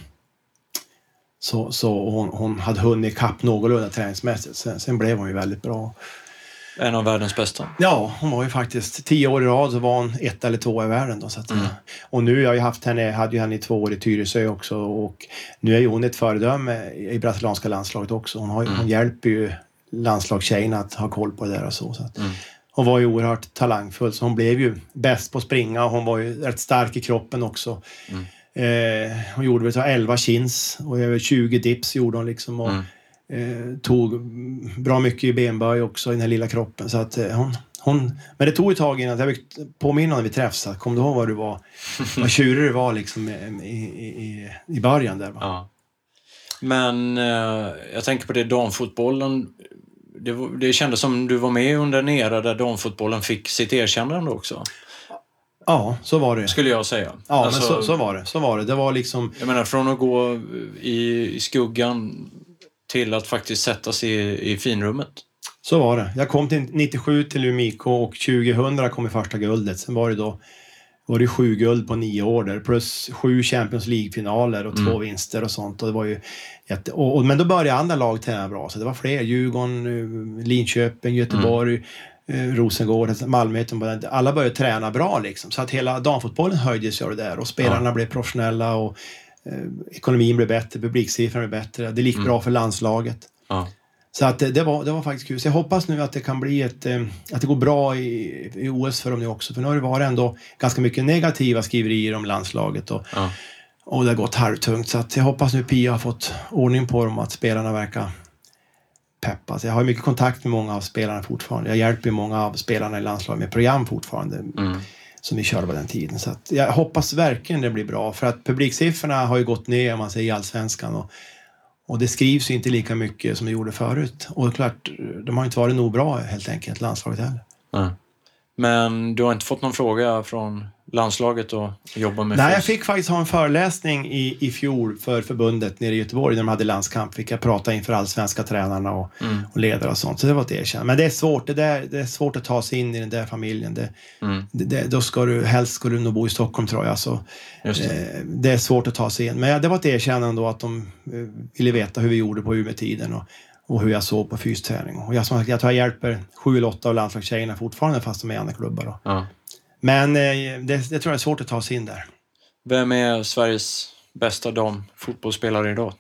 så, så hon, hon hade hunnit ikapp någorlunda träningsmässigt. Sen, sen blev hon ju väldigt bra. En av världens bästa. Ja, hon var ju faktiskt tio år i rad så var hon ett eller två i världen. Då, så att, Mm. Och nu, jag har ju haft henne, hade ju henne i två år i Tyresö också och nu är ju hon ett föredöme i brasilianska landslaget också. Hon, har, ju- hon hjälper ju landslagstjejerna att ha koll på det där och så. så att, Mm. Hon var ju oerhört talangfull så hon blev ju bäst på att springa och hon var ju rätt stark i kroppen också. Mm. Eh, hon gjorde väl så 11 chins och över 20 dips gjorde hon liksom. Och, Mm. eh, tog bra mycket i benböj också i den här lilla kroppen. Så att, eh, hon, hon, men det tog ett tag innan jag påminna när vi träffades. Kom du ihåg vad du var? Vad tjurig du var liksom i, i, i, i början där. Va? Ja. Men eh, jag tänker på det damfotbollen. Det, det kändes som du var med under en era där damfotbollen fick sitt erkännande också. Ja, så var det. Skulle jag säga. Ja, Alltså, men så, så var det. Så var det. Det var liksom... Jag menar från att gå i, i skuggan till att faktiskt sätta sig i, i finrummet. Så var det. Jag kom till 97 till Umeå IK och 2000 kom i första guldet. Sen var det då var det sju guld på nio år där, plus sju Champions League-finaler och två vinster och sånt. Och det var ju jätte... och, och, men då började andra lag träna bra, så det var fler. Djurgården, eh, Linköping, Göteborg, eh, Rosengård, Malmö. Alla började träna bra liksom. Så att hela damfotbollen höjdes av det där och spelarna blev professionella och eh, ekonomin blev bättre, publiksiffrorna blev bättre. Det gick bra för landslaget. Ja. Så att det, det, var, det var faktiskt kul. Så jag hoppas nu att det kan bli ett, eh, att det går bra i, i OS för dem nu också. För nu har det varit ändå ganska mycket negativa skriverier om landslaget och, Ja. och det har gått halvtungt. Så att jag hoppas nu Pia har fått ordning på dem att spelarna verkar peppa. Så jag har mycket kontakt med många av spelarna fortfarande. Jag hjälper många av spelarna i landslaget med program fortfarande. Mm. Som vi körde på den tiden. Så att jag hoppas verkligen det blir bra. För att publiksiffrorna har ju gått ner om man säger i Allsvenskan. Och, och det skrivs ju inte lika mycket som det gjorde förut. Och klart, de har inte varit nog bra helt enkelt, landslaget heller. Mm. Men du har inte fått någon fråga från landslaget och jobba med Nej, jag fick faktiskt ha en föreläsning i, i fjol för förbundet nere i Göteborg när de hade landskamp. Fick jag prata inför allsvenska tränarna och, Mm. och ledare och sånt. Så det var ett erkännande. Men det är svårt. Det, där, det är svårt att ta sig in i den där familjen. Det, Mm. det, då ska du, helst ska du nog bo i Stockholm tror jag. Så, det. eh, det är svårt att ta sig in. Men det var ett erkännande då att de eh, ville veta hur vi gjorde på Umeå-tiden och, och hur jag såg på fysträning. Och jag, som sagt, jag tror jag hjälper sju eller åtta av landslagstjejerna fortfarande fast de är i andra klubbar. Då. Ja. Men eh, det, det tror jag är svårt att ta sig in där. Vem är Sveriges bästa damfotbollsspelare idag?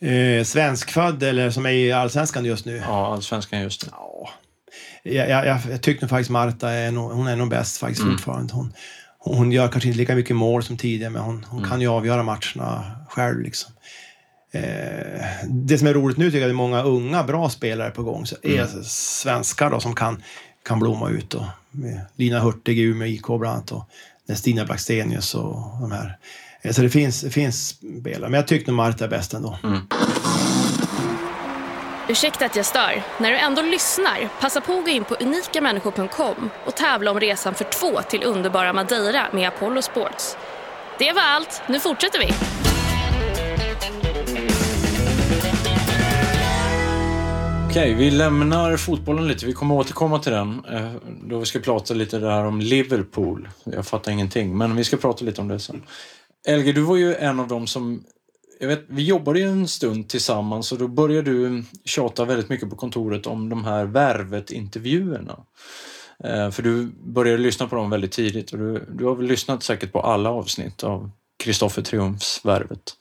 Eh, svenskfödd eller som är i Allsvenskan just nu? Ja, allsvenskan just nu. Ja. Jag, jag, jag, tycker nog faktiskt Marta är nog, hon är nog bäst faktiskt Mm. fortfarande. Hon, hon gör kanske inte lika mycket mål som tidigare, men hon, hon Mm. kan ju avgöra matcherna själv. Liksom. Eh, det som är roligt nu tycker jag är att det är många unga bra spelare på gång. Så är Mm. svenskar då, som kan, kan blomma ut. Då, med Lina Hurtig i Umeå IK bland annat och Stina Blackstenius och de här. Eh, Så det finns, det finns spelare, men jag tycker nog Marta är bäst ändå. Ursäkta att jag stör. När du ändå lyssnar, passa på att gå in på unikamänniskor.com och tävla om resan för två till underbara Madeira med Apollo Sports. Det var allt. Nu fortsätter vi. Okej, vi lämnar fotbollen lite. Vi kommer återkomma till den eh, då vi ska prata lite där om Liverpool. Jag fattar ingenting, men vi ska prata lite om det sen. Elge, du var ju en av dem som... Jag vet, vi jobbade ju en stund tillsammans och då började du tjata väldigt mycket på kontoret om de här Värvet-intervjuerna. Eh, för du började lyssna på dem väldigt tidigt och du, du har väl lyssnat säkert på alla avsnitt av Kristoffer Triumfs Värvet.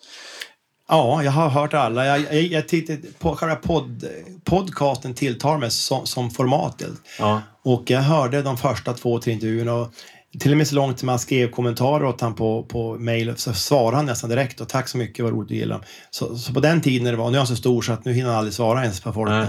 Ja, jag har hört alla. Jag, jag, jag tyckte på själva podd, podcasten tilltar mig som, som format. Ja. Och jag hörde de första två, tre intervjuerna och till och med så långt som man skrev kommentarer åt han på, på mail så svarade han nästan direkt och tack så mycket, vad roligt du gillar. Så, så på den tiden när det var, nu är han så stor så att nu hinner han aldrig svara ens på folk. Nej.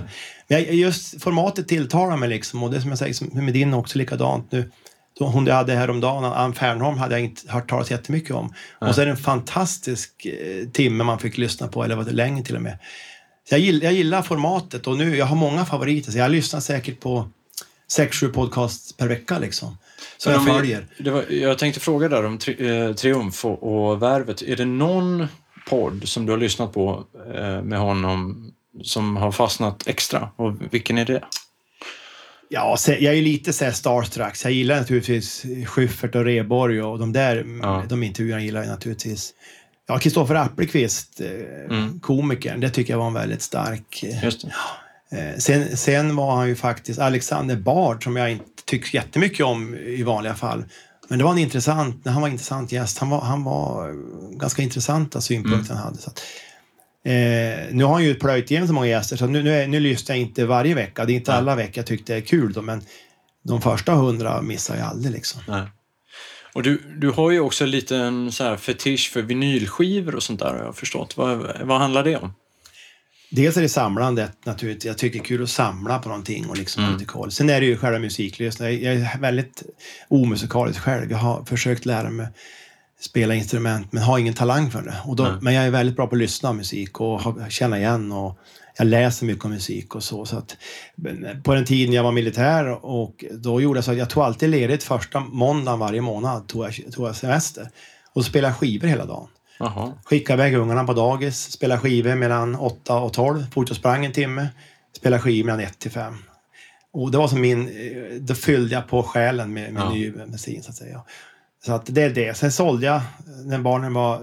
Men jag, just formatet tilltalar mig liksom och det som jag säger med din också likadant nu. Hon jag hade häromdagen, Ann Fernholm, hade jag inte hört talas jättemycket om. Och så är det en fantastisk eh, timme man fick lyssna på, eller var det längre till och med. Så jag, gillar, jag gillar formatet och nu, jag har många favoriter, så jag lyssnar säkert på sex, sju podcasts per vecka liksom. Som jag följer. Var, jag tänkte fråga där om tri, eh, Triumf och, och Värvet. Är det någon podd som du har lyssnat på eh, med honom som har fastnat extra? Och vilken är det? Ja, jag är lite så här starstruck. så Jag gillar naturligtvis Schyffert och Reborg och de där Ja. de intervjuerna gillar jag naturligtvis. Ja, Kristoffer Appelqvist, eh, Mm. komikern, det tycker jag var en väldigt stark. eh, det. Eh, sen, sen var han ju faktiskt Alexander Bard som jag inte tycker jättemycket om i vanliga fall. Men det var en intressant, han var en intressant gäst. Han var, han var ganska intressanta synpunkter han hade. Så att, eh, nu har han ju plöjt igenom så många gäster så nu, nu, är, nu lyssnar jag inte varje vecka. Det är inte Nej. alla veckor jag tyckte det är kul då, men de första hundra missar jag aldrig liksom. Nej. Och du, du har ju också en så här fetisch för vinylskivor och sånt där har jag förstått. Vad, vad handlar det om? Dels är det samlandet naturligtvis. Jag tycker det är kul att samla på någonting och liksom Mm. koll. Sen är det ju själva musiklyssnandet. Jag är väldigt omusikalisk själv. Jag har försökt lära mig spela instrument men har ingen talang för det. Och då, men jag är väldigt bra på att lyssna på musik och känna igen och jag läser mycket om musik och så. så att, men på den tiden jag var militär och då gjorde jag så att jag tog alltid ledigt första måndagen varje månad tog jag, tog jag semester. Och spelade skivor hela dagen. Jaha. Skicka iväg ungarna på dagis, spela skivor mellan 8 och 12, fort och sprang en timme, spela skivor mellan 1 till 5. Och det var som min, eh, då fyllde jag på själen med, med Ja. ny bensin så att säga. Så att det är det. Sen sålde jag, när barnen var eh,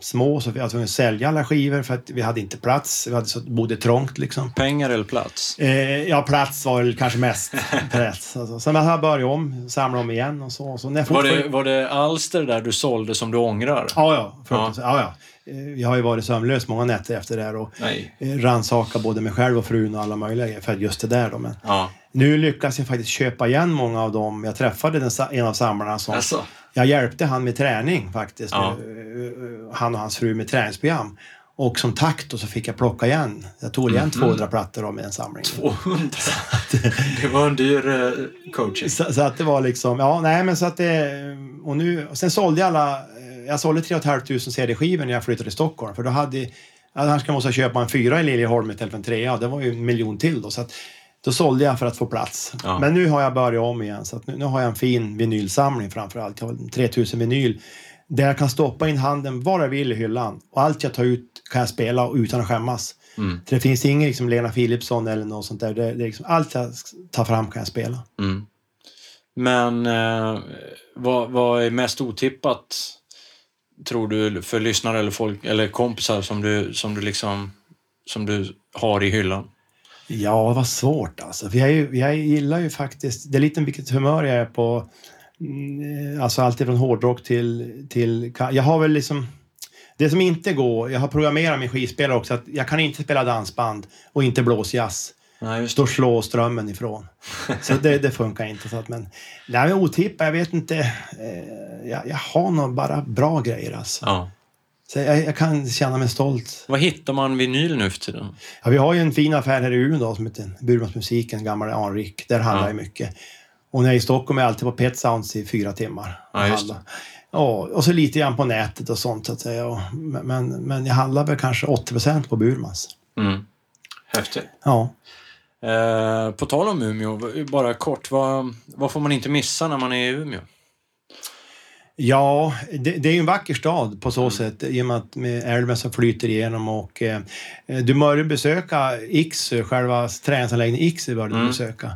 små så var jag tvungen att sälja alla skivor för att vi hade inte plats. Vi hade så, bodde trångt liksom. Pengar eller plats? Eh, ja, plats var väl kanske mest plats. Alltså. Sen har jag börjat om, samla om igen och så. så när Var det, var det alster där du sålde som du ångrar? Ja, ja. fruktansvärt. Ja. Ja, Eh, Jag har ju varit sömnlös många nätter efter det här och eh, rannsaka både mig själv och frun och alla möjliga grejer för just det där. Då. Men Ja. nu lyckas jag faktiskt köpa igen många av dem. Jag träffade den, en av samlarna som... Alltså. Jag hjälpte han med träning faktiskt. Ja. Eh, Han och hans fru med träningsprogram. Och som tack då så fick jag plocka igen. Jag tog igen 200 plattor med en samling. 200. Det var en dyr eh, coaching. Så, så att det var liksom, ja nej men så att det, och nu, och sen sålde jag alla, eh, jag sålde 3 500 CD-skivor när jag flyttade till Stockholm. För då hade, annars kan man måste köpa en fyra i Liljeholm istället för en trea. Det var ju en miljon till då. Så att Då sålde jag för att få plats. Ja. Men nu har jag börjat om igen. Så nu, nu har jag en fin vinylsamling framför allt. Jag har 3000 vinyl. Där jag kan stoppa in handen var jag vill i hyllan. Och allt jag tar ut kan jag spela utan att skämmas. Mm. Det finns ingen liksom Lena Philipsson eller något sånt där. Det, det liksom, allt jag tar fram kan jag spela. Mm. Men eh, vad, vad är mest otippat, tror du, för lyssnare eller folk eller kompisar som du, som du liksom som du har i hyllan? Ja, vad svårt alltså. För jag, är jag gillar ju faktiskt, det är lite vilket humör jag är på. Mm, alltså allt från hårdrock till, till... Jag har väl liksom... Det som inte går, jag har programmerat min skivspelare också, att jag kan inte spela dansband och inte blåsjazz. Nej, det. Då slår strömmen ifrån. Så det, det funkar inte. Så att, men, nej, men otippat, jag vet inte. Eh, jag, jag har nog bara bra grejer alltså. Ja. Så jag, jag kan känna mig stolt. Var hittar man vinyl nu för tiden? Ja, vi har ju en fin affär här i Umeå som heter Burmansmusiken, gamla Anrik. Där handlar Ja. jag mycket. Och när jag är i Stockholm är jag alltid på Pet Sounds i fyra timmar. och Ja, just handlar. Ja, och så lite grann på nätet och sånt så att säga. Och, men, men jag handlar väl kanske 80 procent på Burmans. Mm. Häftigt. Ja. Eh, på tal om Umeå, bara kort, vad, vad får man inte missa när man är i Umeå? Ja, det, det är ju en vacker stad på så sätt i och med att med älven som flyter igenom och eh, du bör besöka Iksu, själva träningsanläggningen Iksu bör du Mm. besöka.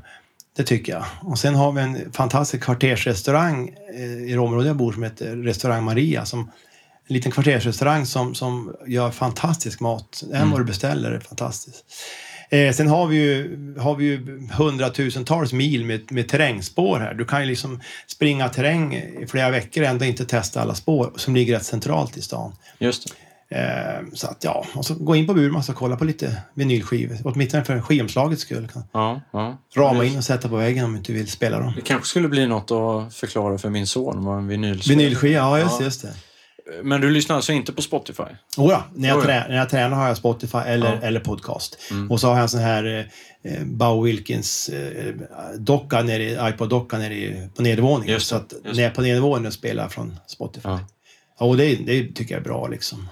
Det tycker jag. Och sen har vi en fantastisk kvartersrestaurang eh, i det område jag bor som heter Restaurang Maria som en liten kvartersrestaurang som, som gör fantastisk mat. Än Mm. vad du beställer är fantastiskt. Eh, sen har vi ju, har vi ju hundratusentals mil med, med terrängspår här. Du kan ju liksom springa terräng i flera veckor och ändå inte testa alla spår som ligger rätt centralt i stan. Just det. Eh, så att ja, och så gå in på Burmans och kolla på lite vinylskivor. Åtminstone för skivomslagets skull. Ja, ja. rama in och sätta på väggen om du inte vill spela dem. Det kanske skulle bli något att förklara för min son vad en vinylspelare Vinylskiva, ja just, Ja. just det. Men du lyssnar alltså inte på Spotify? Jodå, när, jag trä, när jag tränar har jag Spotify eller, Ja. eller podcast. Mm. Och så har jag en sån här eh, Bow Wilkins eh, docka nere i, iPod-docka nere i, på nedervåningen. Så att när jag är på nedervåningen spelar jag från Spotify. Ja. Ja. och det, det tycker jag är bra liksom.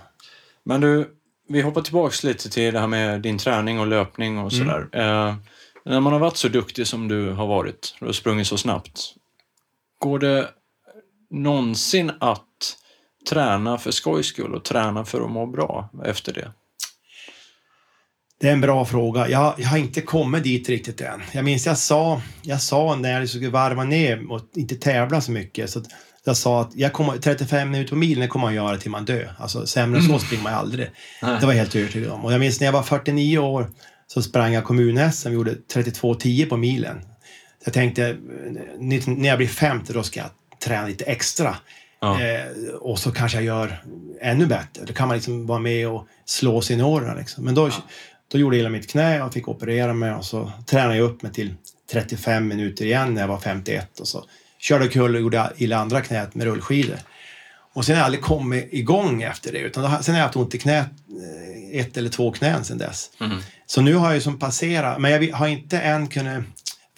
Men du, vi hoppar tillbaks lite till det här med din träning och löpning och sådär. Eh, när man har varit så duktig som du har varit och sprungit så snabbt, går det någonsin att träna för skojs skull och träna för att må bra efter det? Det är en bra fråga. Jag, jag har inte kommit dit riktigt än. Jag minns jag sa, jag sa när jag skulle varva ner och inte tävla så mycket. Så jag sa att jag kommer, 35 minuter på milen kommer man göra till man dör. Alltså sämre än så springer man aldrig. Nej. Det var jag helt övertygad om. Och jag minns när jag var 49 år så sprang jag kommun-SM och gjorde 32.10 på milen. Jag tänkte, när jag blir 50 då ska jag träna lite extra. Ja. Eh, och så kanske jag gör ännu bättre. Då kan man liksom vara med och slå seniorerna. Liksom. Men då, då gjorde jag illa mitt knä och fick operera mig och så tränade jag upp mig till 35 minuter igen när jag var 51 och så körde kul och gjorde illa andra knät med rullskidor. Och sen har jag aldrig kommit igång efter det. Utan då, sen har jag haft ont i knät, eh, ett eller två knän sen dess. Mm. Så nu har jag ju som passerat, men jag har inte än kunnat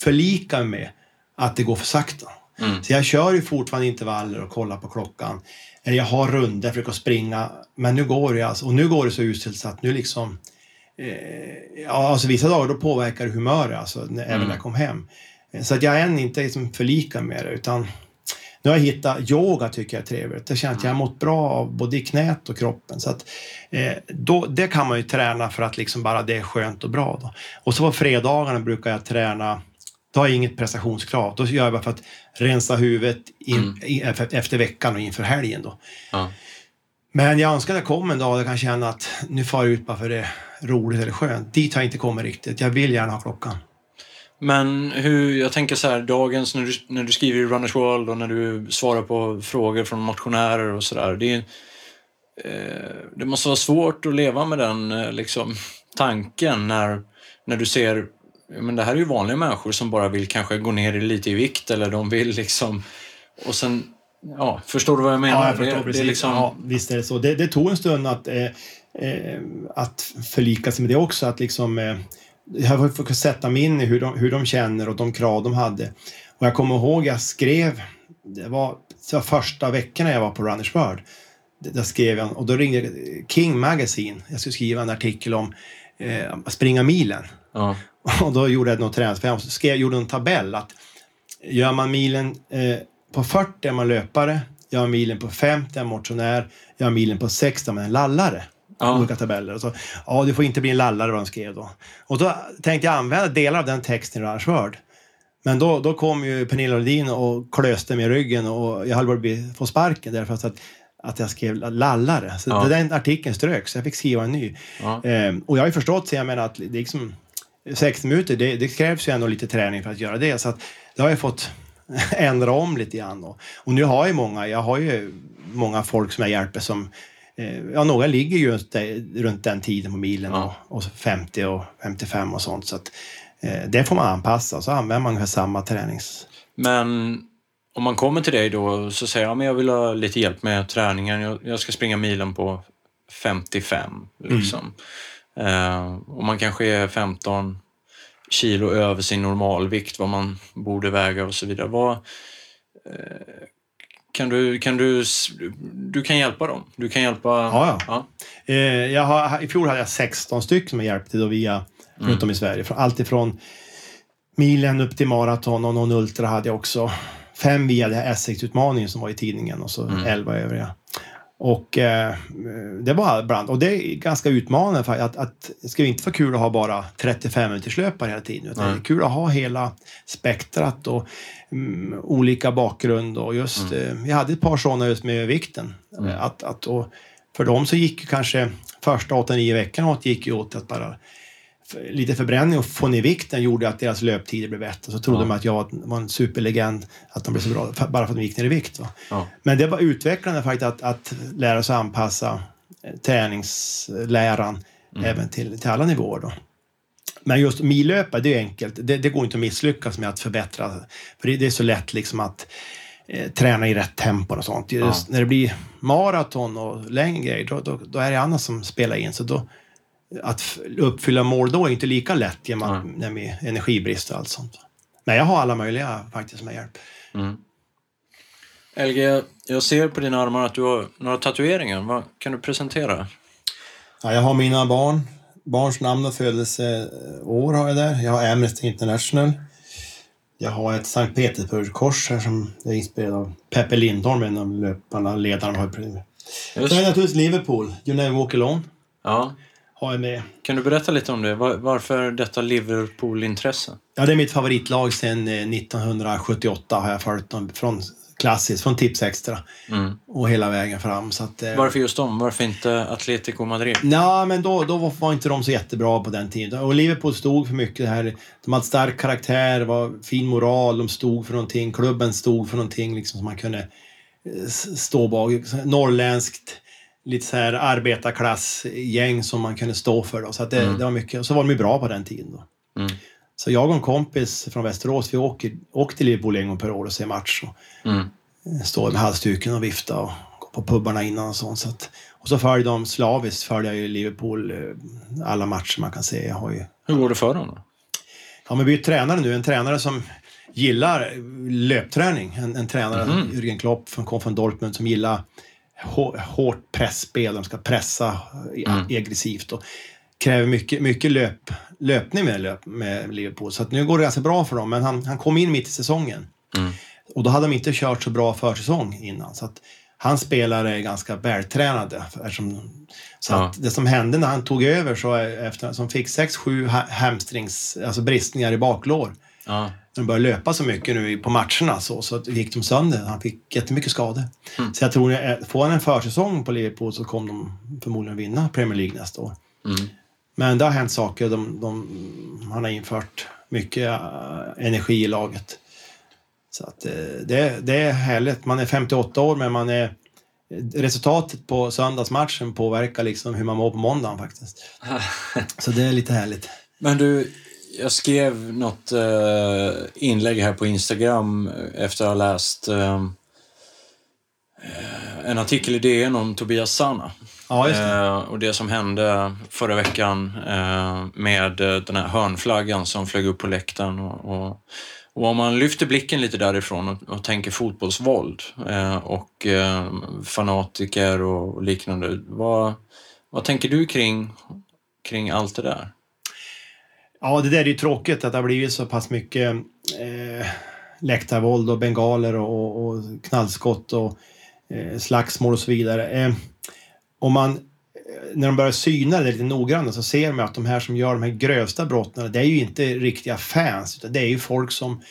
förlika mig med att det går för sakta. Mm. Så jag kör ju fortfarande intervaller och kollar på klockan. Eller jag har runder, försöker springa. Men nu går det alltså, och nu går det så uselt så att nu liksom... Eh, ja, alltså vissa dagar då påverkar det humöret, alltså, när, även när jag kom hem. Eh, Så att jag har än inte liksom förlikat med det, utan nu har jag hittat yoga tycker jag är trevligt. Det känns att jag har mått bra av både i knät och kroppen. Så att, eh, då, det kan man ju träna för att liksom bara det är skönt och bra. Då. Och så på fredagarna brukar jag träna då har jag inget prestationskrav. Då gör jag bara för att rensa huvudet in, i, efter veckan och inför helgen. Då. Ja. Men jag önskar att det kommer en dag där jag kan känna att nu far jag ut bara för det är roligt eller skönt. Dit har jag inte kommit riktigt. Jag vill gärna ha klockan. Men hur, jag tänker så här, dagens när du, när du skriver i Runners World och när du svarar på frågor från motionärer och sådär. Det, eh, det måste vara svårt att leva med den eh, liksom, tanken när, när du ser men det här är ju vanliga människor som bara vill kanske gå ner lite i vikt eller de vill liksom... Och sen, ja, förstår du vad jag menar? Ja, jag förstår det, precis. Det är liksom, ja, visst är det så. Det, det tog en stund att, eh, eh, att förlika sig med det också. Att liksom, eh, jag fått sätta mig in i hur de, hur de känner och de krav de hade. Och jag kommer ihåg, jag skrev, det var, det var första veckorna jag var på Runners World. Där skrev jag, och då ringde King Magazine. Jag skulle skriva en artikel om eh, springa milen. ja, Och då gjorde jag något träningsprogram skrev, gjorde en tabell att gör man milen eh, på 40 är man löpare, gör man milen på 50 är man motionär, gör man milen på 60 är man en lallare. Ja. Olika tabeller. Och så, ja, du får inte bli en lallare vad de skrev då. Och då tänkte jag använda delar av den texten i Rush Word. Men då, då kom ju Pernilla Lodin och klöste mig i ryggen och jag höll på att få sparken därför att, att jag skrev lallare. Så Ja. den artikeln ströks, så jag fick skriva en ny. Ja. Ehm, och jag har ju förstått, så jag menar att liksom 60 minuter, det, det krävs ju ändå lite träning för att göra det. Så att det har jag fått ändra om lite grann. Och, och nu har jag många, jag har ju många folk som jag hjälper som eh, Ja, några ligger ju runt, den tiden på milen Ja. och, och 50 och 55 och sånt. Så att, eh, det får man anpassa, så använder man ungefär samma tränings... Men om man kommer till dig då så säger jag men jag vill ha lite hjälp med träningen. Jag, jag ska springa milen på 55. Liksom. Eh, och man kanske är 15 kilo över sin normalvikt, vad man borde väga och så vidare. Vad, eh, kan du, kan du, du kan hjälpa dem? Du kan hjälpa... Ja, ja. ja. Eh, jag har, I fjol hade jag 16 stycken som jag hjälpte då via runt om i Sverige. Från, allt ifrån milen upp till maraton och någon ultra hade jag också. Fem via det här Essex-utmaningen som var i tidningen och så elva övriga. Och eh, det var bland, och det är ganska utmanande för att, att det ska inte vara kul att ha bara 35 minuters löpare hela tiden. Utan Nej. det är kul att ha hela spektrat och mm, olika bakgrund och just, eh, jag hade ett par sådana just med vikten. Att, att, och för dem så gick kanske första 8-9 veckorna åt gick ju åt att bara lite förbränning och få ner vikten gjorde att deras löptider blev bättre. Så trodde Ja. de att jag var en superlegend, att de blev så bra bara för att de gick ner i vikt. Ja. Men det var utvecklande faktiskt att, att lära sig anpassa eh, träningsläran även till, till alla nivåer. Då. Men just millöpa, det är enkelt. Det, det går inte att misslyckas med att förbättra. För det, det är så lätt liksom att eh, träna i rätt tempo och sånt. Just När det blir maraton och längre grejer, då, då, då är det annat som spelar in. Så då, att uppfylla mål då är inte lika lätt genom att, när med energibrist och allt sånt. Men jag har alla möjliga faktiskt med hjälp. LG, jag ser på dina armar att du har några tatueringar. Vad kan du presentera? Ja, jag har mina barn. Barns namn och födelseår har jag där. Jag har Amnesty International. Jag har ett Sankt Petersburg-kors här som är inspirerad av Peppe Lindholm, en av löparna, ledaren. Har jag Just. Sen är det naturligtvis Liverpool, You Never Walk Alone, Ja. Har jag med. Kan du berätta lite om det? Var, varför detta Liverpool-intresse? Ja, det är mitt favoritlag sedan eh, 1978 har jag följt dem från klassiskt, från Tips Extra Mm. och hela vägen fram. Så att, eh, Varför just dem? Varför inte Atletico Madrid? Ja, men då, då var inte de så jättebra på den tiden. Och Liverpool stod för mycket det här. De hade stark karaktär, var fin moral, de stod för någonting. Klubben stod för någonting liksom som man kunde eh, stå bak. Norrländskt, lite så här arbetarklassgäng som man kunde stå för. Då. Så det, det var mycket. Och så var de ju bra på den tiden. Då. Mm. Så jag och en kompis från Västerås, vi åker, åker till Liverpool en gång per år och ser match. Och Mm. står med halsduken och vifta och går på pubbarna innan och sånt. Så att, och så följer de slaviskt, följer jag ju Liverpool, eh, alla matcher man kan se. Jag har ju, Hur går det för dem då? ja men vi är ju tränare nu, en tränare som gillar löpträning. En, en tränare, Jürgen Klopp, som kom från Dortmund, som gillar hårt pressspel. De ska pressa eh, aggressivt och kräver mycket, mycket löp, löpning med, löp, med Liverpool. Så nu går det ganska bra för dem, men han, han kom in mitt i säsongen. Mm. Och då hade de inte kört så bra försäsong innan. Så att hans spelare är ganska vältränade. Eftersom, så Ja. att det som hände när han tog över, så efter, som fick 6-7 ha- hamstrings, alltså bristningar i baklår. Ja. När de började löpa så mycket nu på matcherna så, så gick de sönder. Han fick jättemycket skador. Så jag tror att får han en försäsong på Liverpool så kommer de förmodligen vinna Premier League nästa år. Mm. Men det har hänt saker. De, de, han har infört mycket äh, energi i laget. Så att, eh, det, det är härligt. Man är 58 år men man är Resultatet på söndagsmatchen påverkar liksom hur man mår på måndagen faktiskt. Så det är lite härligt. Men du, jag skrev något eh, inlägg här på Instagram efter att ha läst eh, en artikel i DN om Tobias Sana. Ja, det. Eh, och det som hände förra veckan eh, med eh, den här hörnflaggan som flög upp på läktaren. Och, och, och om man lyfter blicken lite därifrån och, och tänker fotbollsvåld eh, och fanatiker och, och liknande. Vad, vad tänker du kring, kring allt det där? Ja, det där är ju tråkigt att det har blivit så pass mycket eh, läktarvåld och bengaler och, och knallskott och eh, slagsmål och så vidare. Eh, om man, när de börjar syna det lite noggrannare så ser man att de här som gör de här grövsta brotten, det är ju inte riktiga fans, utan det är ju folk som,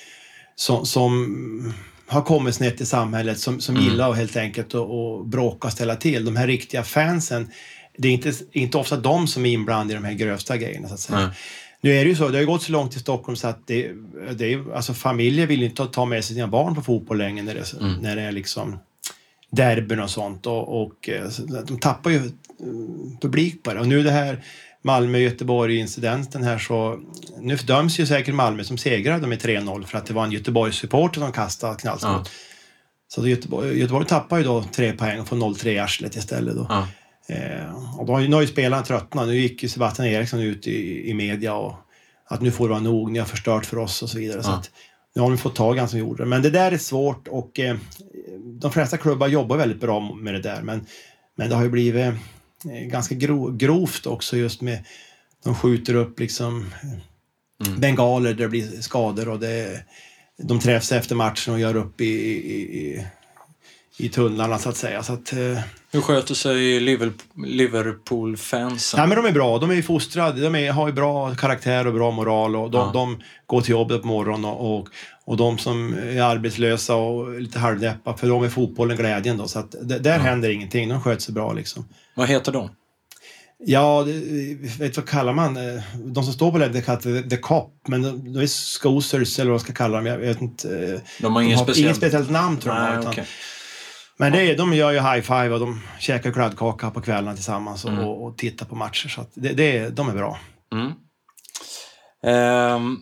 som, som har kommit snett i samhället, som, som mm. gillar att helt enkelt att bråka och ställa till. De här riktiga fansen, det är inte, inte ofta de som är inblandade i de här grövsta grejerna. Så att säga. Mm. Nu är det ju så, det har ju gått så långt i Stockholm så att det, det är, alltså familjer vill inte ta med sig sina barn på fotboll längre när det, mm. när det är liksom derbyn och sånt. Och, och, eh, de tappar ju eh, publik på det. Och nu det här Malmö-Göteborg-incidenten här så... Nu döms ju säkert Malmö som segrade med 3-0 för att det var en Göteborgssupporter som kastade knallskott. Ja. Så Göteborg, Göteborg tappar ju då tre poäng och får 0-3 i arslet istället. Då. Ja. Eh, och då har ju, nu har ju spelarna tröttnat. Nu gick ju Sebastian Eriksson ut i, i media och att nu får det vara nog, ni har förstört för oss och så vidare. Ja. Så att, nu har de fått tag i han som gjorde det. Men det där är svårt och eh, de flesta klubbar jobbar väldigt bra med det där. Men, men det har ju blivit eh, ganska gro, grovt också just med de skjuter upp liksom mm. bengaler där det blir skador och det, de träffas efter matchen och gör upp i, i, i i tunnlarna så att säga. Så att, eh, Hur sköter sig Liverpool-fansen? Ja, men de är bra. De är fostrade. De är, har ju bra karaktär och bra moral. Och de, ja. de går till jobbet på morgonen och, och, och, de som är arbetslösa och lite halvdeppa, för de är fotbollen glädjen. Då, så att det, där ja. händer ingenting. De sköter sig bra. Liksom. Vad heter de? Ja, vet vad kallar man De som står på det kallas The Cop, men de, de är Scosers eller vad man ska kalla dem. Jag vet inte. De har ingen speciell... inget speciellt namn tror jag. Nej, okay. Men det är, de gör ju high-five och de käkar kladdkaka på kvällarna tillsammans och, mm. och, tittar på matcher. Så det, det, de är bra. Mm. Um,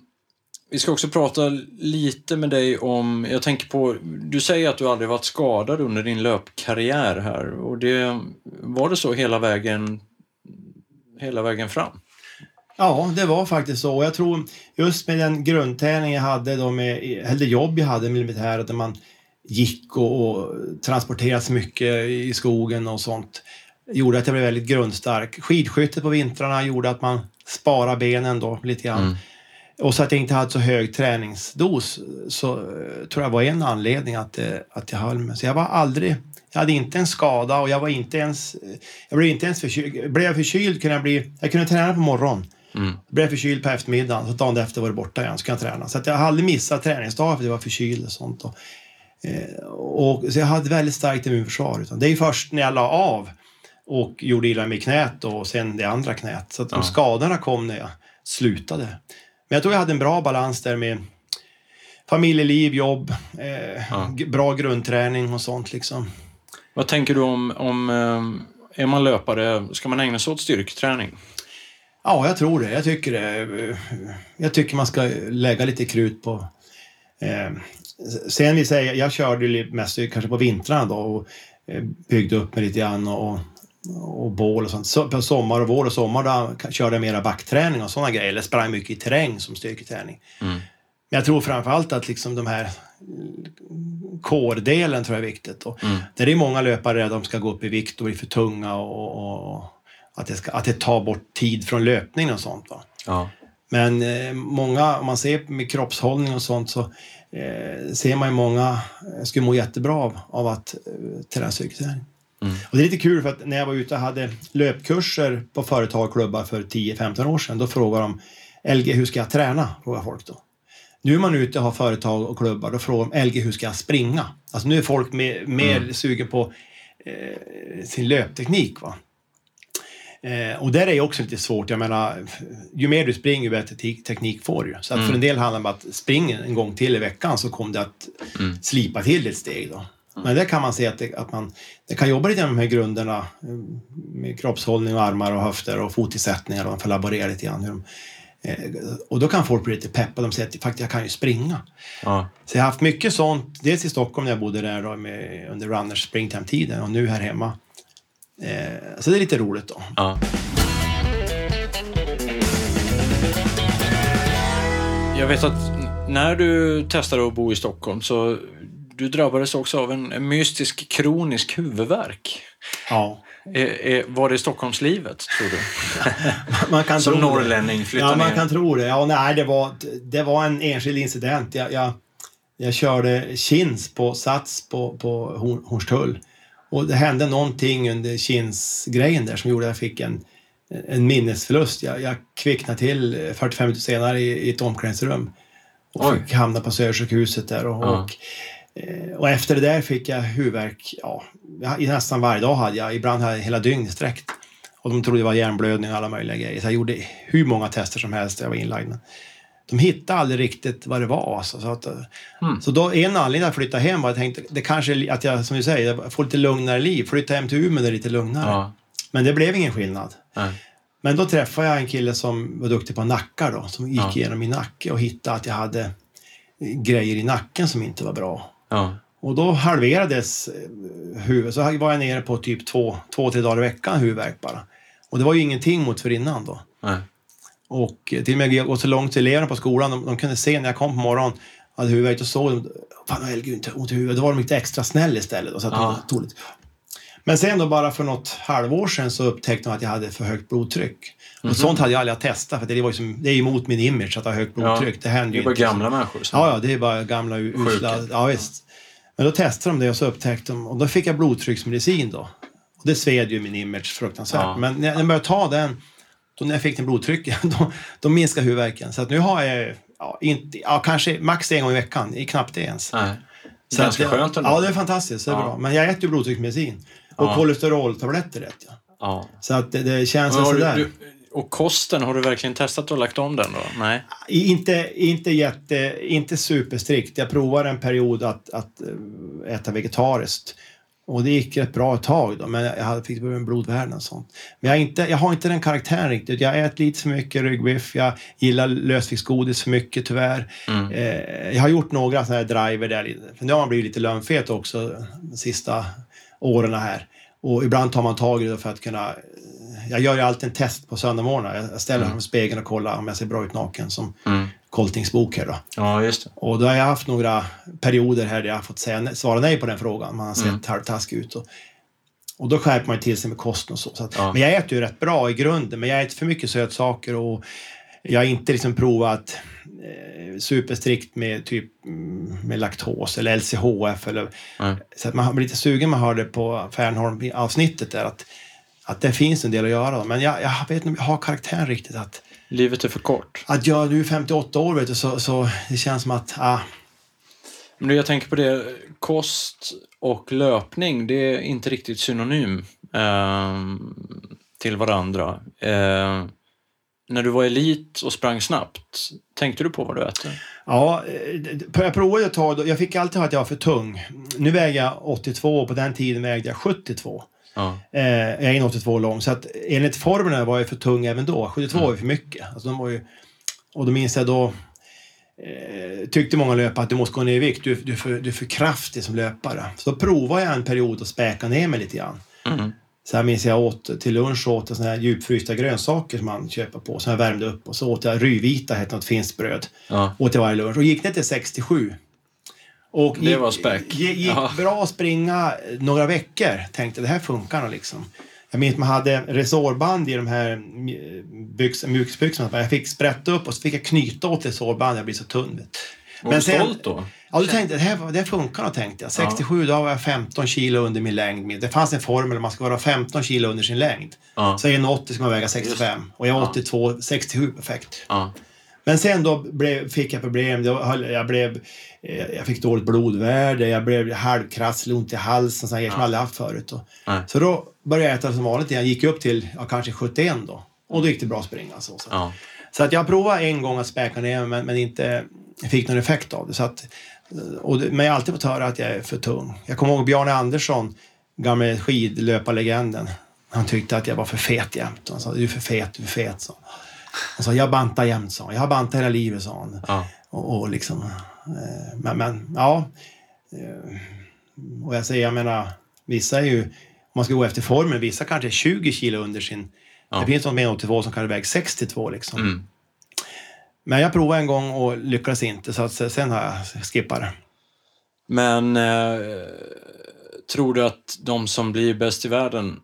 vi ska också prata lite med dig om, jag tänker på, du säger att du aldrig varit skadad under din löpkarriär här och det, var det så hela vägen, hela vägen fram? Ja, det var faktiskt så. Och jag tror just med den grundträning jag hade då med, eller jobb jag hade med militäret, där man gick och, och transporterades mycket i skogen och sånt gjorde att jag blev väldigt grundstark. Skidskyttet på vintrarna gjorde att man sparade benen då lite grann. Mm. Och så att jag inte hade så hög träningsdos så eh, tror jag var en anledning att, eh, att jag höll mig. Så jag var aldrig, jag hade inte en skada och jag var inte ens, jag blev inte ens förkyld. Blev jag förkyld kunde jag bli, jag kunde träna på morgonen. Mm. Blev jag förkyld på eftermiddagen, så dagen efter var det borta igen, så kunde jag träna. Så att jag hade aldrig missat träningsdagar för att jag var förkyld och sånt. Och och, så jag hade väldigt starkt immunförsvar. Utan det är först när jag la av och gjorde illa mig i knät och sen det andra knät. Så att de skadorna kom när jag slutade. Men jag tror jag hade en bra balans där med familjeliv, jobb, eh, ja. bra grundträning och sånt liksom. Vad tänker du om, om eh, är man löpare, ska man ägna sig åt styrketräning? Ja, jag tror det. Jag tycker det. Jag tycker man ska lägga lite krut på eh, Sen vill säga, jag körde mest kanske på vintrarna då och eh, byggde upp mig lite grann och, och bål och sånt. Så, på sommar och vår och sommar då körde jag mera backträning och sådana grejer. Eller sprang mycket i terräng som styrketräning. Mm. Men jag tror framförallt att liksom de här core-delen tror jag är viktigt. Och mm. Där är många löpare att de ska gå upp i vikt och bli för tunga och, och att, det ska, att det tar bort tid från löpning och sånt. Va? Ja. Men eh, många, om man ser med kroppshållning och sånt så eh, ser man ju många eh, skulle må jättebra av, av att eh, träna styrketräning. Mm. Och det är lite kul för att när jag var ute och hade löpkurser på företag och klubbar för 10-15 år sedan, då frågade de LG, hur ska jag träna? Frågar folk då. Nu är man ute och har företag och klubbar, då frågar de LG, hur ska jag springa? Alltså nu är folk mer, mer mm. sugen på eh, sin löpteknik. Va? Eh, och där är också lite svårt. Jag menar, ju mer du springer, ju bättre teknik får du. Så att mm. för en del handlar det om att springa en gång till i veckan så kommer det att mm. slipa till ett steg. Då. Men där kan man se att, det, att man det kan jobba lite med de här grunderna eh, med kroppshållning och armar och höfter och fotisättningar och man får laborera lite grann. Hur de, eh, och då kan folk bli lite peppa. De säger att faktiskt jag kan ju springa. Ja. Så jag har haft mycket sånt, dels i Stockholm när jag bodde där då, med, under Runners springtime-tiden och nu här hemma. Eh, så det är lite roligt då. Ja. Jag vet att när du testade att bo i Stockholm så du drabbades också av en, mystisk kronisk huvudvärk. Ja. Är, är, var det Stockholmslivet, tror du? Man kan Som tro norrlänning flytta Ja, man ner? kan tro det. Ja, nej, det var, det var en enskild incident. Jag, jag, jag körde chins på Sats på, på Horn- Hornstull. Och det hände någonting under chins-grejen där som gjorde att jag fick en, en minnesförlust. Jag, jag kvicknade till 45 minuter senare i, i ett omklädningsrum. Och Oj. fick hamna på Södersjukhuset där. Och, Ja. och, eh, och efter det där fick jag huvudvärk. Ja, nästan varje dag hade jag. Ibland hade jag hela dygnet sträckt. Och de trodde det var hjärnblödning och alla möjliga grejer. Så jag gjorde hur många tester som helst jag var inlagd. De hittade aldrig riktigt vad det var. Alltså. Så, att, eh, Mm. så då, en anledning att flytta hem var att jag tänkte det kanske att jag, som du säger, får lite lugnare liv. Flytta hem till Umeå det är lite lugnare. Ja. Men det blev ingen skillnad. Nej. Men då träffade jag en kille som var duktig på nackar då, som gick Ja. igenom min nacke och hittade att jag hade eh, grejer i nacken som inte var bra. Ja. Och då halverades eh, huvudet. Så var jag nere på typ två, två tre dagar i veckan huvudvärk bara. Och det var ju ingenting mot för innan då. Nej. Och eh, till och med jag gått så långt till eleverna på skolan, de, de kunde se när jag kom på morgonen, hade huvudvärk, och såg de, fan har Helge inte ont i huvudet. Då var de lite extra snäll istället. Och så att Ja. tog lite. Men sen då bara för något halvår sedan så upptäckte de att jag hade för högt blodtryck. Mhm. Och sånt hade jag aldrig testat för det, var ju som, det är ju emot min image att ha högt blodtryck. Det händer Det ju är bara inte. gamla människor som... Ja, ja, det är bara gamla usla. Ja, visst. Men då testade de det och så upptäckte de, och då fick jag blodtrycksmedicin då. Och det sved ju min image fruktansvärt. Ja. Men när jag började ta den, då när jag fick den blodtrycket, då, då minskade huvudvärken. Så att nu har jag, ja, inte, ja, kanske max en gång i veckan, i knappt det ens. Nej. Så Ganska att, det- skönt ändå. Ja, det är fantastiskt. Det är Ja. bra. Men jag äter ju blodtrycksmedicin. Och Ja. kolesteroltabletter äter jag. Ja. Så att det, det känns Men sådär. du, du, och kosten, har du verkligen testat och lagt om den då? Nej? Inte, inte, jätte, inte superstrikt. Jag provade en period att, att eh, äta vegetariskt. Och det gick rätt bra ett tag då, men jag fick en blodvärden och sånt. Men jag, inte, jag har inte den karaktären riktigt. Jag äter lite för mycket ryggbiff, jag gillar lösviktsgodis för mycket tyvärr. Mm. Eh, jag har gjort några sådana här driver där, för nu har man blivit lite lönnfet också de sista åren här. Och ibland tar man tag i det för att kunna... Jag gör ju alltid en test på söndagsmorgnar. Jag ställer mig i spegeln och kollar om jag ser bra ut naken som Mm. Koltingsbok här då. Ja, just det. Och då har jag haft några perioder här där jag har fått säga, svara nej på den frågan. Man har sett Mm. halvtaskig ut. Och, och då skärper man ju till sig med kosten och så. så att, Ja. Men jag äter ju rätt bra i grunden, men jag äter för mycket sötsaker och jag har inte liksom provat eh, superstrikt med typ mm, med laktos eller LCHF. Eller, Nej. så att man blir lite sugen man hörde på Fernholm-avsnittet där att, att det finns en del att göra. Men jag, jag vet inte om jag har karaktären riktigt att Livet är för kort. att jag nu är 58 år vet du, så, så det känns som att ah, Men jag tänker på det, kost och löpning, det är inte riktigt synonym ehm, till varandra. Eh, när du var elit och sprang snabbt, tänkte du på vad du äter? Ja, eh, jag provade ett tag. Jag fick alltid höra att jag var för tung. Nu väger jag 82 och på den tiden vägde jag 72. Ja. Eh, jag är 1,82 lång så att enligt formerna var jag för tung även då. 72 var ju för mycket. Alltså, de var ju, och då minns jag då eh, tyckte många löpare att du måste gå ner i vikt. Du, du, är för, du är för kraftig som löpare. Så då provade jag en period att späka ner mig lite grann. Mm. Här minns jag åt till lunch åt jag såna här djupfrysta grönsaker som man köper på. Som jag värmde upp och så åt jag ryvita, hette något finskt bröd. Ja. Åt jag varje lunch och gick ner till 67. Och Det gick, var späck. Gick, gick Ja. bra att springa några veckor. Tänkte det här funkar nog liksom. Jag minns man hade resårband i de här byx, mjukisbyxorna. Jag fick sprätta upp och så fick jag knyta åt resårband. Jag blir så tunn. Var du stolt då? Ja, du tänkte det här det här funkar nog tänkte jag. 67 då var jag 15 kilo under min längd. Det fanns en formel man ska vara 15 kilo under sin längd. Ja. Så 1,80 ska man väga 65 och jag är Ja. 82, 67 perfekt. Ja. Men sen då blev, fick jag problem. Jag, blev, eh, jag fick dåligt blodvärde, jag blev halvkrasslig, ont i halsen, såna grejer som jag aldrig haft förut. Nej. så då började jag äta som vanligt igen. Gick upp till ja, kanske 71 då. Och då gick det bra att springa. Så, så. Ja. så att jag provade en gång att späka ner men, men inte fick någon effekt av det. Så att, och. Men jag har alltid fått höra att jag är för tung. Jag kommer ihåg Bjarne Andersson, gamle skidlöparlegenden. Han tyckte att jag var för fet jämt. Han sa du är för fet, du är för fet. Så. Han sa jag bantar jämt, sa han. Jag har bantat hela livet, sa han. Ja. Och, och liksom, eh, men, men ja. Eh, och jag säger, jag menar, vissa är ju, om man ska gå efter formen, vissa kanske är 20 kilo under sin... Ja. Det finns någon med 82 som kanske väger 62 liksom. Mm. Men jag provade en gång och lyckades inte, så att sen har jag skippat det. Men eh, tror du att de som blir bäst i världen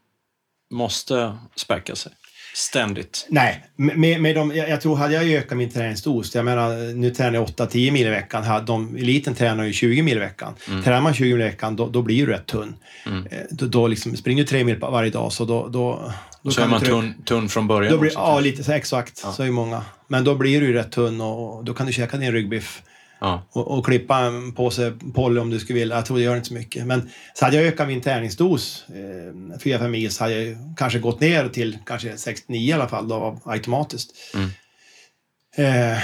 måste späcka sig ständigt? Nej, med, med de, jag, jag tror hade jag ökat min träningsdos, jag menar nu tränar jag 8-10 mil i veckan, de, eliten tränar ju 20 mil i veckan. Mm. Tränar man 20 mil i veckan då, då blir du rätt tunn. Mm. Eh, då, då liksom, springer du 3 mil varje dag så då... då, då så är man tunn, tunn från början? Blir, också, ja, lite så exakt. Ja. Så är många. Men då blir du ju rätt tunn och då kan du käka din ryggbiff Ja. Och, och, klippa en påse Polly om du skulle vilja. Jag tror det gör inte så mycket. Men så hade jag ökat min träningsdos, eh, 4-5 mil, så hade jag kanske gått ner till kanske 69 i alla fall då, automatiskt. Mm. Eh,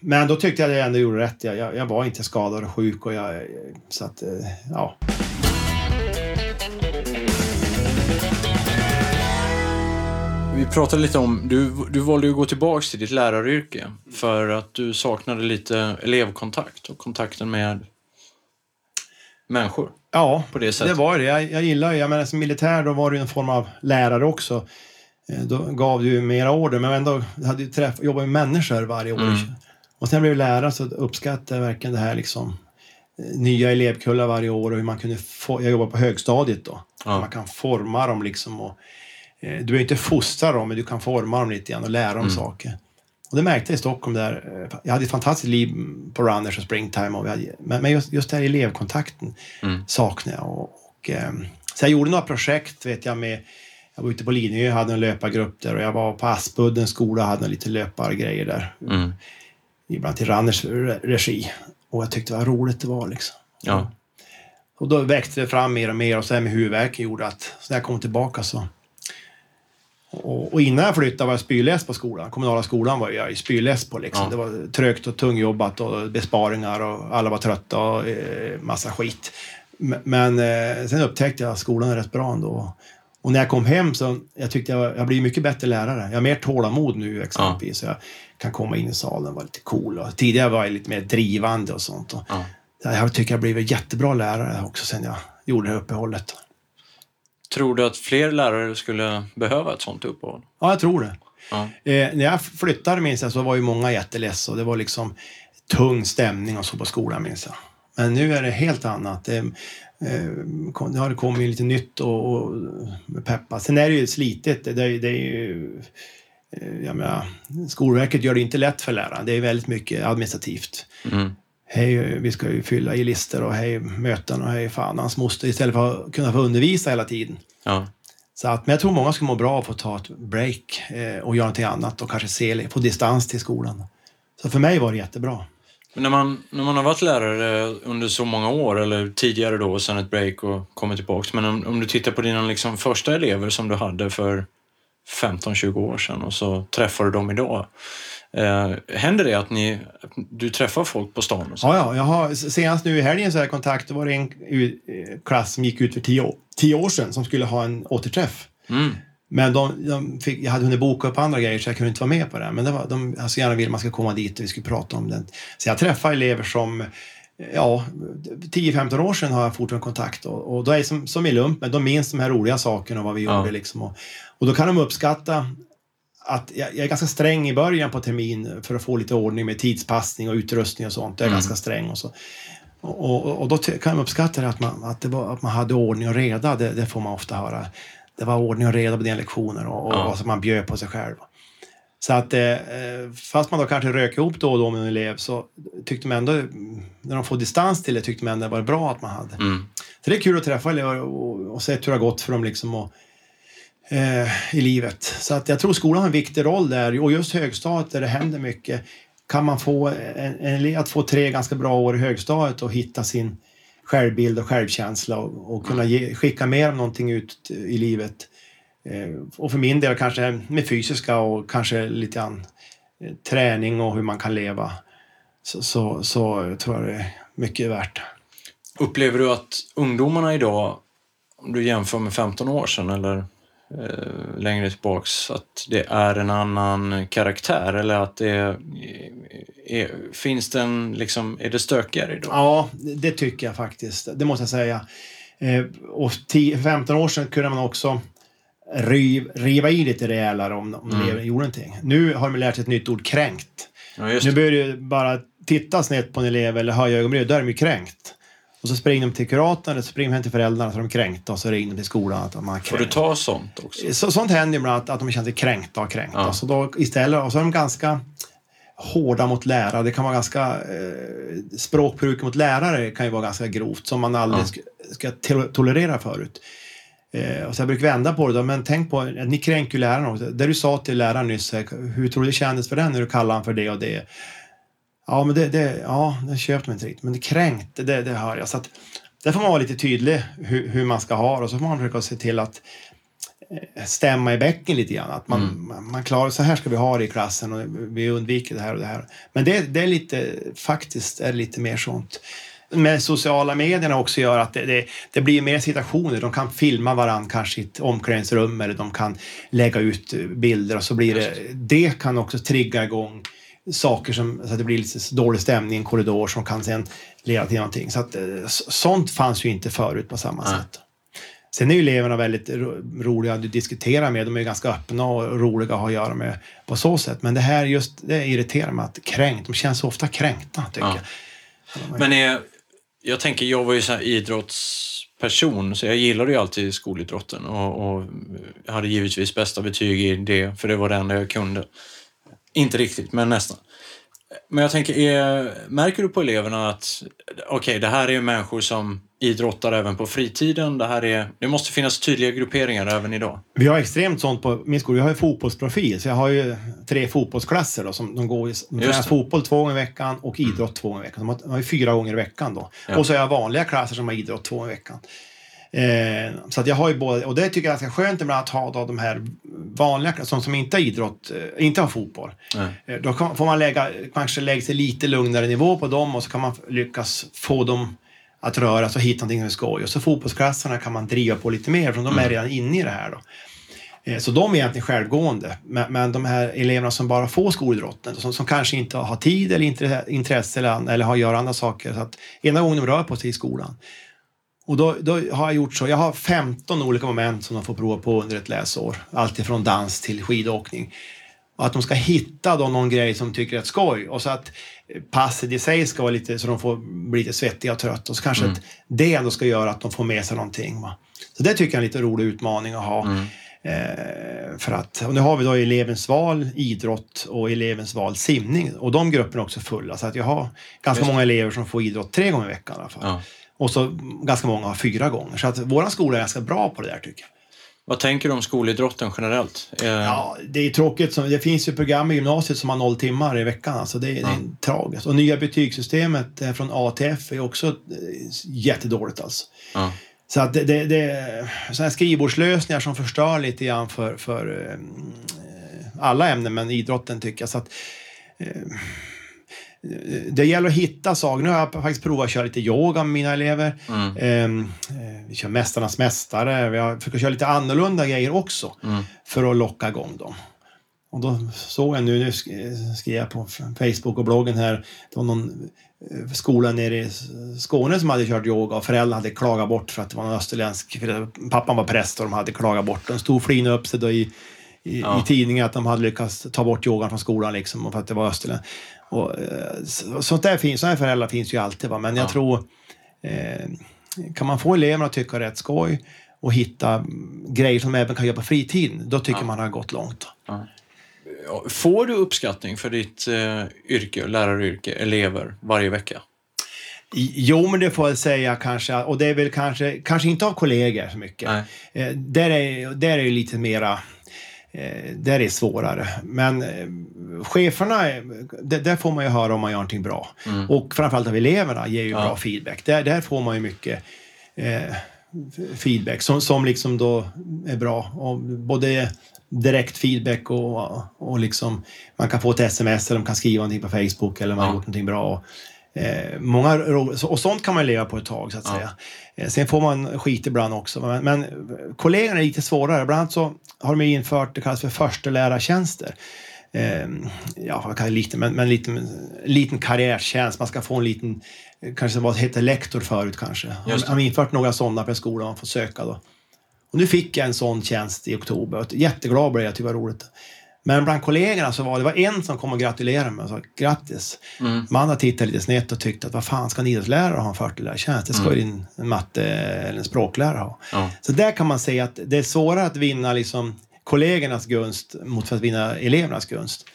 men då tyckte jag att jag ändå gjorde rätt. Jag, jag, jag var inte skadad och sjuk och jag, så att, eh, ja. Vi pratade lite om, du, du valde att gå tillbaka till ditt läraryrke för att du saknade lite elevkontakt och kontakten med människor. Ja, på det, sättet. det var det. Jag, jag gillar jag menar som militär då var du en form av lärare också. Eh, då gav du mera order, men ändå hade du träff, jobbat med människor varje år. Mm. Och sen blev jag lärare så uppskattade jag verkligen det här liksom eh, nya elevkullar varje år och hur man kunde få, jag jobbar på högstadiet då. Ja. Man kan forma dem liksom och Eh, du behöver inte fostra dem, men du kan forma dem lite grann och lära dem mm. saker. Och det märkte jag i Stockholm där. Eh, jag hade ett fantastiskt liv på Runners och Springtime. Och hade, men just, just den här elevkontakten mm. saknade jag. Och, och, ehm, så jag gjorde några projekt, vet jag, med jag var ute på Lidingö och hade en löpargrupp där och jag var på Aspuddens skola och hade lite löpargrejer där. Mm. Ibland i Runners regi. Och jag tyckte var roligt det var liksom. Ja. Och då växte det fram mer och mer och sen med huvudvärken gjorde att så när jag kom tillbaka så och, och, innan jag flyttade var jag spyless på skolan. Kommunala skolan var jag spyless på. Liksom. Ja. Det var trögt och tungjobbat och besparingar och alla var trötta och eh, massa skit. Men eh, sen upptäckte jag att skolan är rätt bra ändå. Och när jag kom hem så jag tyckte jag, jag blivit mycket bättre lärare. Jag har mer tålamod nu exempelvis. Ja. Så jag kan komma in i salen och vara lite cool. Och tidigare var jag lite mer drivande och sånt. Och ja. Jag tycker jag blivit jättebra lärare också sen jag gjorde det här uppehållet. Tror du att fler lärare skulle behöva ett sånt uppehåll? Ja, jag tror det. Ja. Eh, när jag flyttade minns jag så var ju många jätteledsna och det var liksom tung stämning och så på skolan minns jag. Men nu är det helt annat. Det, eh, det har kommit lite nytt och, och peppa. Sen är det ju slitigt. Det, det, det är ju, eh, jag menar, Skolverket gör det inte lätt för lärarna. Det är väldigt mycket administrativt. Mm hej, vi ska ju fylla i listor och hej möten och hej fan hans moster istället för att kunna få undervisa hela tiden. Ja. Så att, men jag tror många skulle må bra av att få ta ett break eh, och göra någonting annat och kanske se på distans till skolan. Så för mig var det jättebra. Men när man, när man har varit lärare under så många år, eller tidigare då, och sen ett break och kommit tillbaks. Men om, om du tittar på dina liksom första elever som du hade för 15-20 år sedan och så träffar du dem idag. Eh, händer det att ni, du träffar folk på stan? Ja, ja jag har, senast nu i helgen så har jag kontakt, det var en eh, klass som gick ut för tio år, tio år sedan som skulle ha en återträff. Mm. Men de, de fick, jag hade hunnit boka upp andra grejer så jag kunde inte vara med på det. Men det var, de så gärna vill man ska komma dit och vi skulle prata om det. Så jag träffar elever som ja, 10-15 år sedan har jag fortfarande kontakt och, och då är det som, som i lumpen, de minns de här roliga sakerna och vad vi ja. gjorde liksom. Och, och då kan de uppskatta att jag, är ganska sträng i början på termin för att få lite ordning med tidspassning och utrustning och sånt. Jag är mm. ganska sträng och så. Och, och, och då kan jag uppskatta det att man, att, det var, att man hade ordning och reda. Det, det, får man ofta höra. Det var ordning och reda på dina lektioner och, och, ja. och man bjöd på sig själv. Så att eh, fast man då kanske rök ihop då och då med en elev så tyckte man ändå, när de får distans till det, tyckte man ändå det var bra att man hade. Mm. Så det är kul att träffa elever och, och se hur det har gått för dem liksom. Och, eh, i livet. Så att jag tror skolan har en viktig roll där och just högstadiet där det händer mycket. Kan man få en, en, att få tre ganska bra år i högstadiet och hitta sin självbild och självkänsla och, och kunna ge, skicka med dem någonting ut i livet. Eh, och för min del kanske med fysiska och kanske lite grann eh, träning och hur man kan leva. Så, så, så tror jag det är mycket värt. Upplever du att ungdomarna idag, om du jämför med 15 år sedan eller längre tillbaks att det är en annan karaktär eller att det är, är, finns det en, liksom, är det stökigare idag? Ja, det tycker jag faktiskt. Det måste jag säga. Eh, och 10-15 år sedan kunde man också riv, riva i lite rejälare om, om mm. eleven gjorde någonting. Nu har de lärt sig ett nytt ord, kränkt. Ja, nu börjar du bara titta snett på en elev eller höja ögonbrynen, då är de ju kränkt. Och så springer de till kuratorn, eller springer hem till föräldrarna så de är kränkta och så ringer de till skolan att man är Får du ta sånt också? Så, sånt händer ibland att, att de känner sig kränkta och kränkta. Ja. Så då istället, och så är de ganska hårda mot lärare. Det kan vara ganska... Eh, språkbruket mot lärare kan ju vara ganska grovt som man aldrig Ja. ska, ska to- tolerera förut. Eh, och så jag brukar vända på det då, men tänk på, att ni kränker ju läraren också. Det du sa till läraren nyss, eh, hur tror du det kändes för den när du kallade honom för det och det? Ja, men det, det, ja, det köpte man inte riktigt. Men det kränkt, det, det hör jag. Så att, där får man vara lite tydlig hur, hur man ska ha det och så får man försöka se till att eh, stämma i bäcken lite grann. Att man, Mm. man, klarar, så här ska vi ha det i klassen och vi undviker det här och det här. Men det, det är lite, faktiskt är lite mer sånt. Med sociala medierna också gör att det, det, det blir mer situationer. De kan filma varandra kanske i ett omklädningsrum eller de kan lägga ut eh, bilder och så blir det, det kan också trigga igång saker som, så att det blir lite dålig stämning i en korridor som kan sen leda till någonting. Så att, eh, sånt fanns ju inte förut på samma Nej. sätt. Sen är ju eleverna väldigt ro- roliga att diskutera med. De är ganska öppna och roliga att ha att göra med på så sätt. Men det här just, det irriterar mig att kränkt. De känns ofta kränkta, tycker Ja. jag. Men är, jag tänker, jag var ju så idrottsperson så jag gillade ju alltid skolidrotten och, och hade givetvis bästa betyg i det, för det var det enda jag kunde. Inte riktigt, men nästan. Men jag tänker, är, märker du på eleverna att okej, det här är ju människor som idrottar även på fritiden. Det, här är, det måste finnas tydliga grupperingar även idag. Vi har extremt sånt på min skola. Jag har ju fotbollsprofil, så jag har ju tre fotbollsklasser då, som de går i. De tränar fotboll två gånger i veckan och idrott två gånger i veckan. De har, de har ju fyra gånger i veckan då. Ja. Och så har jag vanliga klasser som har idrott två gånger i veckan. Eh, så att jag har ju både, och det tycker jag är ganska skönt ibland att ha då de här vanliga klasserna som inte har idrott, eh, inte har fotboll. Eh, Då kan, får man lägga, kanske lägga sig lite lugnare nivå på dem och så kan man lyckas få dem att röra sig och hitta någonting som är skoj. Och så fotbollsklasserna kan man driva på lite mer för de är redan inne i det här. Då. Eh, Så de är egentligen självgående. Men, de här eleverna som bara får skolidrotten, som, som kanske inte har tid eller intre- intresse eller, eller har gör andra saker. Så att ena gången de rör på sig i skolan. Och då, då har jag gjort så. Jag har 15 olika moment som de får prova på under ett läsår. Allt ifrån dans till skidåkning. Och att de ska hitta då någon grej som de tycker är skoj. Och så att passet i sig ska vara lite så de får bli lite svettiga och trötta. Och så kanske att det ändå ska göra att de får med sig någonting. Va? Så det tycker jag är en lite rolig utmaning att ha. Eh, för att, och nu har vi då elevens val idrott och elevens val simning. Och de grupperna är också fulla. Så att jag har ganska Just. många elever som får idrott tre gånger i veckan i alla fall. Ja. Och så ganska många har fyra gånger. Så att våran skola är ganska bra på det där tycker jag. Vad tänker du om skolidrotten generellt? Eh, Ja, det är tråkigt. Det finns ju program i gymnasiet som har noll timmar i veckan. Alltså det, är- det är tragiskt. Och nya betygssystemet eh, från A till F är också eh, jättedåligt alltså. ja. Så att det, det, det är sådana skrivbordslösningar som förstör lite grann för, för alla ämnen, men idrotten tycker jag. Så att, det gäller att hitta saker. Nu har jag faktiskt provat att köra lite yoga med mina elever. Mm. Eh, eh, vi kör Mästarnas Mästare. Vi har försökt köra lite annorlunda grejer också Mm. för att locka igång dem. Och då såg jag nu, nu sk- skrev jag på Facebook och bloggen här, det var någon eh, skola nere i Skåne som hade kört yoga och föräldrarna hade klagat bort för att det var någon österländsk, pappan var präst och de hade klagat bort. De stod och flinade upp sig då i, i, Ja. i tidningen att de hade lyckats ta bort yogan från skolan liksom och för att det var österländskt. Och, eh, så- sånt där finns, sådana här föräldrar finns ju alltid va? men jag Ja. tror eh, kan man få eleverna att tycka rätt skoj och hitta grejer som även kan göra på fritiden, då tycker Ja. man har gått långt. Får du uppskattning för ditt eh, yrke, läraryrke, elever varje vecka? Jo, men det får jag säga kanske. Och det är väl kanske, kanske inte av kollegor så mycket. Nej. Eh, där, är, där är det lite mera... Eh, där är svårare. Men eh, cheferna, är- där, får man ju höra om man gör någonting bra. Mm. Och framförallt av eleverna ger ju Ja. bra feedback. Där, där får man ju mycket eh, feedback som, som liksom då är bra. Och både direkt feedback och, och liksom man kan få ett sms eller de kan skriva någonting på Facebook eller man har Ja. gjort någonting bra. Eh, många, och sånt kan man leva på ett tag så att Ja. säga. Eh, sen får man skit ibland också. Men, men kollegorna är lite svårare. Bland annat så har de infört det kallas för förstelärartjänster. Eh, ja, vad kan lite, men, men lite, liten karriärtjänst. Man ska få en liten, kanske vad heter lektor förut kanske. Det. har infört några sådana per skola man får söka då. Och nu fick jag en sån tjänst i oktober. Jätteglad blev jag, tyckte det var roligt. Men bland kollegorna så var det var en som kom och gratulerade mig och sa grattis. Mm. Andra tittade lite snett och tyckte att vad fan ska en idrottslärare ha en 40-lärartjänst? Det ska Mm. ju din en matte eller en språklärare ha. Ja. Så där kan man säga att det är svårare att vinna liksom kollegornas gunst mot att vinna elevernas gunst.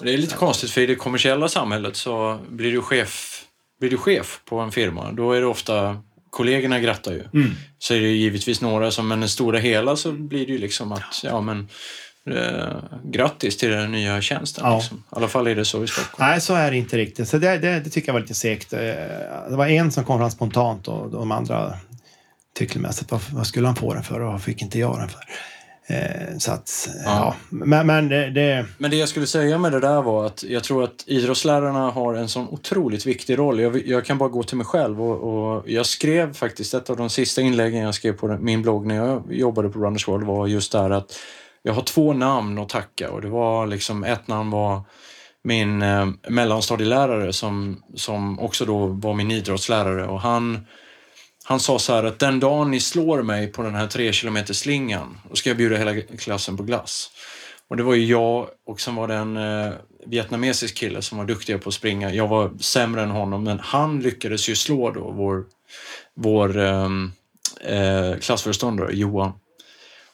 Det är lite konstigt för i det kommersiella samhället så blir du chef, blir du chef på en firma, då är det ofta kollegorna grattar ju. Mm. Så är det givetvis några som, men i det stora hela så blir det ju liksom att, ja men grattis till den nya tjänsten. Ja. Liksom. I alla fall är det så i Stockholm. Nej, så är det inte riktigt. Så det, det, det tycker jag var lite segt. Eh, Det var en som kom fram spontant och de andra att vad, vad skulle han få den för och vad fick inte jag den för? Eh, så att, ja. Ja. Men, men det, det, Men det jag skulle säga med det där var att jag tror att idrottslärarna har en sån otroligt viktig roll. Jag, jag kan bara gå till mig själv och, och jag skrev faktiskt, ett av de sista inläggen jag skrev på min blogg när jag jobbade på Runners World var just där att jag har två namn att tacka och det var liksom, ett namn var min eh, mellanstadielärare som, som också då var min idrottslärare och han han sa så här att den dagen ni slår mig på den här tre kilometer slingan då ska jag bjuda hela klassen på glass. Och det var ju jag och sen var det en eh, vietnamesisk kille som var duktig på att springa. Jag var sämre än honom men han lyckades ju slå då vår, vår eh, eh klassföreståndare Johan.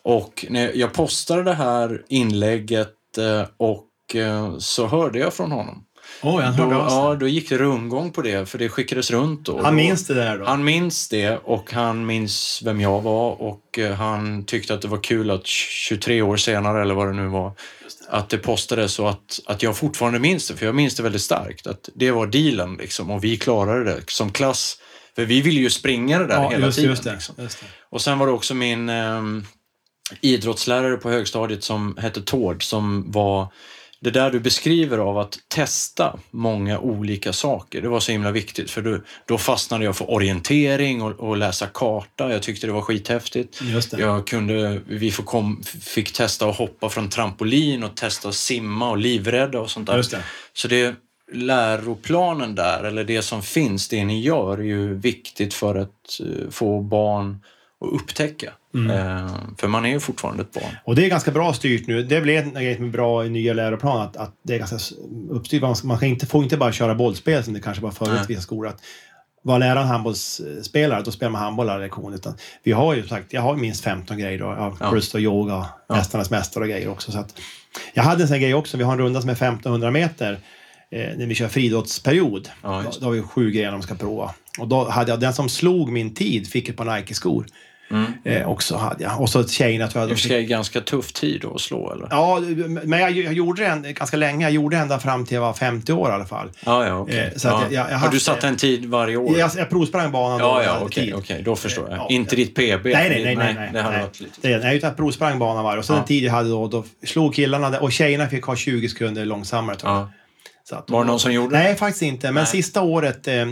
Och när jag postade det här inlägget eh, och eh, så hörde jag från honom. Oj, han Då, hörde sig. ja, då gick det rundgång på det för det skickades runt då. Han Då- minns det där då? han minns det och han minns vem jag var och eh, han tyckte att det var kul att 23 år senare eller vad det nu var att det postades och att, att jag fortfarande minns det för jag minns det väldigt starkt att det var dealen liksom och vi klarade det som klass för vi ville ju springa det där ja, hela just, tiden. just det. Liksom. Just det. Och sen var det också min eh, idrottslärare på högstadiet som hette Tord som var det där du beskriver av att testa många olika saker, det var så himla viktigt för då, då fastnade jag för orientering och, och läsa karta. Jag tyckte det var skithäftigt. Just det. Jag kunde, vi kom, fick testa att hoppa från trampolin och testa att simma och livrädda och sånt där. Just det. Så det läroplanen där, eller det som finns, det ni gör, är ju viktigt för att eh, få barn att upptäcka. Mm. Eh, för man är ju fortfarande ett barn. Och det är ganska bra styrt nu. Det blir en grej är bra i nya läroplanen, att, att det är ganska uppstyrt. Man, man kan inte, får inte bara köra bollspel som det kanske var förut i vissa skolor. Att var läraren handbollsspelare, då spelar man handboll alla lektioner. Utan vi har ju sagt, jag har minst 15 grejer då, ja, plus då yoga, Ja. Mästarnas mästare och grejer också. Så att, jag hade en sån grej också, vi har en runda som är 1500 meter eh, när vi kör friidrottsperiod. Ja, då, då har vi sju grejer de ska prova. Och då hade jag, den som slog min tid fick ett par Nike-skor. Mm. Eh, också hade jag. Och så tjejerna tror jag. Det är ganska tuff tid att slå eller? Ja, men jag, jag gjorde det ganska länge. Jag gjorde det ända fram till jag var 50 år i alla fall. Ja, ja, okej. Eh, så ja. jag- jag har Har haft- du satt en tid varje år? Jag, jag provsprang banan då. ja, okej, okej, då förstår jag. Ja, inte ditt PB? Nej, nej, nej. nej, nej, det hade nej. varit lite... Det, nej, utan jag provsprang banan varje. Och så Ja. den tid jag hade då, då slog killarna och tjejerna fick ha 20 sekunder långsammare tror jag. Att, Var det någon som gjorde det? Nej, faktiskt inte. Men Nej. sista året, eh, eh,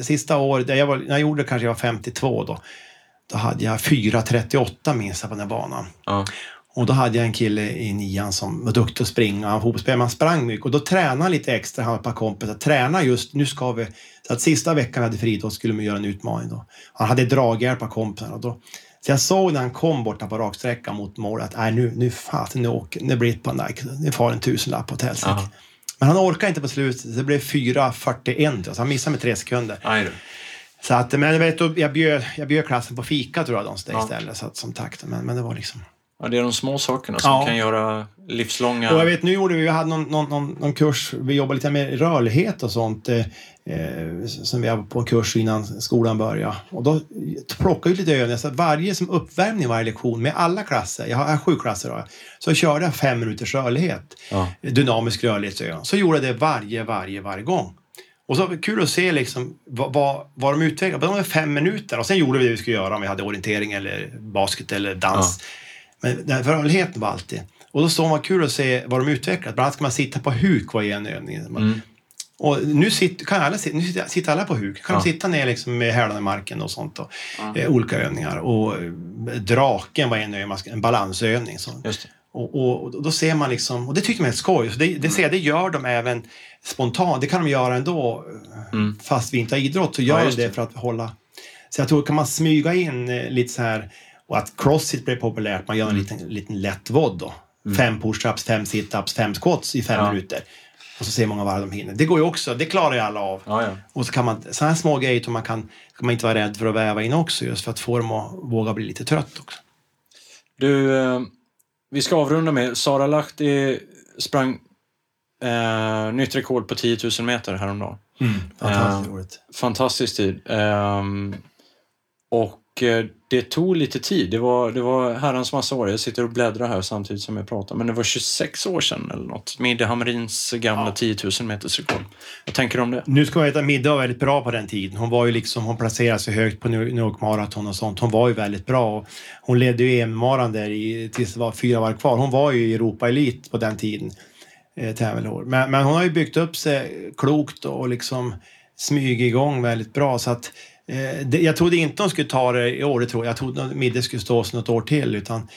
sista året, jag var, när jag gjorde det kanske jag var 52 då. Då hade jag 4.38 minst på den här banan. Ja. Och då hade jag en kille i nian som var duktig att springa. Fotbollsspelare, men han sprang mycket. Och då tränade han lite extra, han och ett par kompisar. Träna just, nu ska vi... Så att sista veckan hade friidrott skulle man göra en utmaning då. Han hade draghjälp av kompisarna. Och då, så jag såg när han kom borta på raksträckan mot målet att nej, nu, nu fasen, nu, åker, nu blir det på Nike. Nu får en tusenlapp åt helsike. Men han orkade inte på slutet. Det blev 4.41, så han missade med tre sekunder. Aj. Så att, men jag, vet, jag, bjöd, jag bjöd klassen på fika tror jag de Ja. istället, så att, som tack. Men, men det var liksom... Ja, det är de små sakerna som Ja. kan göra livslånga... Och jag vet, nu gjorde vi, vi hade någon, någon, någon, någon kurs, vi jobbade lite med rörlighet och sånt. Eh, eh, som vi var på en kurs innan skolan började. Och då plockade vi lite övningar. Så att varje som uppvärmning varje lektion med alla klasser, jag har, jag har sju klasser då, så körde jag fem minuters rörlighet. Ja. Dynamisk rörlighetsövning. Så gjorde jag det varje, varje, varje gång. Och så var det kul att se liksom vad, vad, vad de utvecklade. De var fem minuter och sen gjorde vi det vi skulle göra om vi hade orientering eller basket eller dans. Men den här rörligheten var alltid. Och då såg man kul att se vad de utvecklat. Bland annat ska man sitta på huk var en övning. Mm. Och nu, sitter, kan alla, nu sitter, sitter alla på huk. Kan Ja. de sitta ner liksom med hälarna i marken och sånt. Och, eh, olika övningar. Och eh, draken var en övning, en balansövning. Så. Just det. Och, och, och då ser man liksom, och det tycker man är skoj. Så det, det, ser det gör de även spontant. Det kan de göra ändå. Mm. Fast vi inte har idrott så gör Ja, det för att hålla... Så jag tror, kan man smyga in eh, lite så här och att crossfit blev populärt, man gör en Mm. liten, liten lätt vod då. Fem push-ups, fem sit-ups, fem squats i fem Ja. minuter. Och så ser man varv de hinner. Det går ju också, det klarar ju alla av. Ja, ja. Och så kan man, sådana här små grejer som man kan, kan man inte vara rädd för att väva in också just för att få dem att våga bli lite trött också. Du, eh, vi ska avrunda med Sara Lahti sprang eh, nytt rekord på 10 000 meter häromdagen. Fantastiskt Ja. roligt. Fantastisk tid. Ehm, och eh, det tog lite tid. Det var, det var herrans massa år. Jag sitter och bläddrar här samtidigt som jag pratar. Men det var 26 år sedan eller något. Midde Hamrins gamla Ja. 10 000 meters rekord. Vad tänker du om det? Nu ska man veta att Midda var väldigt bra på den tiden. Hon var ju liksom, hon placerade sig högt på New York Marathon och sånt. Hon var ju väldigt bra. Och hon ledde ju EM-maran där i, tills det var fyra varv kvar. Hon var ju Europa-elit på den tiden. Eh, tävlingsår. men, men hon har ju byggt upp sig klokt och liksom smyg igång väldigt bra. Så att, eh, det, jag trodde inte hon skulle ta det i år, det tror jag. Jag trodde att Midde skulle stå sig något år till. Utan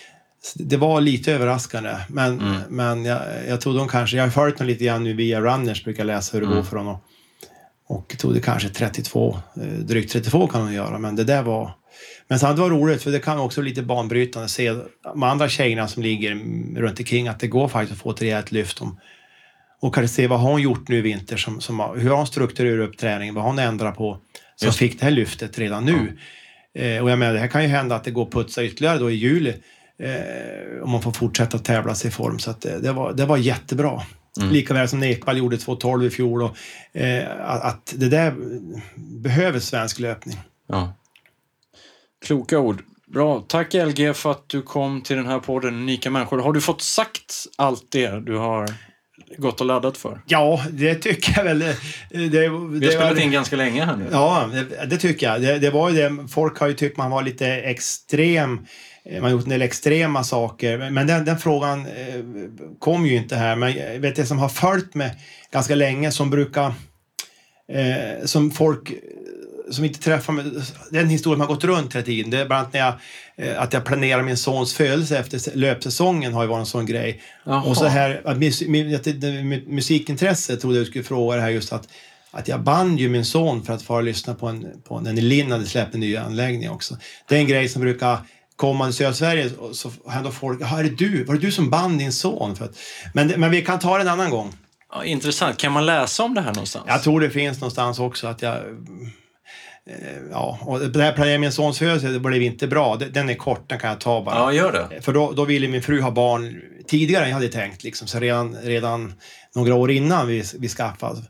det var lite överraskande. Men, Mm. men jag, jag trodde hon kanske... Jag har följt henne lite grann nu via Runners, brukar läsa hur det Mm. går för honom. Och trodde kanske 32, eh, drygt 32 kan hon göra, men det där var... Men sen det var roligt, för det kan också vara lite banbrytande att se de andra tjejerna som ligger runt omkring att det går faktiskt att få ett rejält lyft. Om, och kanske se vad har hon gjort nu i vinter, som, som, hur har hon strukturerat upp träningen, vad har hon ändrat på som Just. fick det här lyftet redan nu. Eh, och jag menar, det här kan ju hända att det går att putsa ytterligare då i juli eh, om man får fortsätta tävla sig i form. Så att det, det, var, det var jättebra. Lika väl som Ekvall gjorde 2.12 i fjol. Och, eh, att, att det där behöver svensk löpning. Ja. Kloka ord. Bra. Tack LG för att du kom till den här podden Unika människor. Har du fått sagt allt det du har gått och laddat för? Ja, det tycker jag väl. Det, det, Vi har spelat in ganska länge här nu. Ja, det, det tycker jag. Det, det var ju det. Folk har ju tyckt man var lite extrem. Eh, Man har gjort en del extrema saker. Men den, den frågan eh, kom ju inte här. Men jag vet det som har följt med ganska länge som brukar... Eh, som folk eh, som inte träffar mig. Det är en historia som har gått runt hela tiden. Det är bland annat när jag, eh, att jag planerar min sons födelse efter löpsäsongen har ju varit en sån grej. Jaha. Och så här, att musikintresse trodde jag skulle fråga det här just att att jag band ju min son för att få lyssna på en, på en, när Linn hade släppt en ny anläggning också. Det är en grej som brukar komma i södra Sverige och så händer folk, är det du? Var det du som band din son? För att, men, men vi kan ta det en annan gång. Ja, intressant. Kan man läsa om det här någonstans? Jag tror det finns någonstans också att jag... eh, Ja, och det här planeringen min sons födelse, det blev inte bra. Den- är kort, den kan jag ta bara. Ja, gör det. För då, då ville min fru ha barn tidigare än jag hade tänkt. Liksom. Så redan, redan några år innan vi, vi skaffade.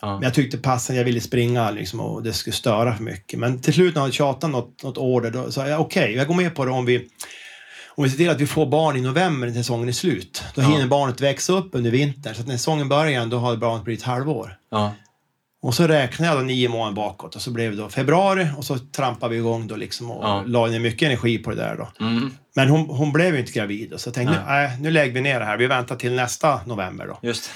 Ja. Men jag tyckte passen, jag ville springa liksom, och det skulle störa för mycket. Men till slut när jag tjatade något, något år där, då sa jag okej, jag går med på det om vi om vi ser till att vi får barn i november när säsongen är slut. Då Ja. hinner barnet växa upp under vintern. Så när säsongen börjar då har barnet blivit ett halvår. Ja. Och så räknade jag då nio månader bakåt och så blev det då februari och så trampade vi igång då liksom och Ja. la ner mycket energi på det där då. Mm, Men hon, hon blev ju inte gravid och så jag tänkte nu, nej, nu lägger vi ner det här. Vi väntar till nästa november då. just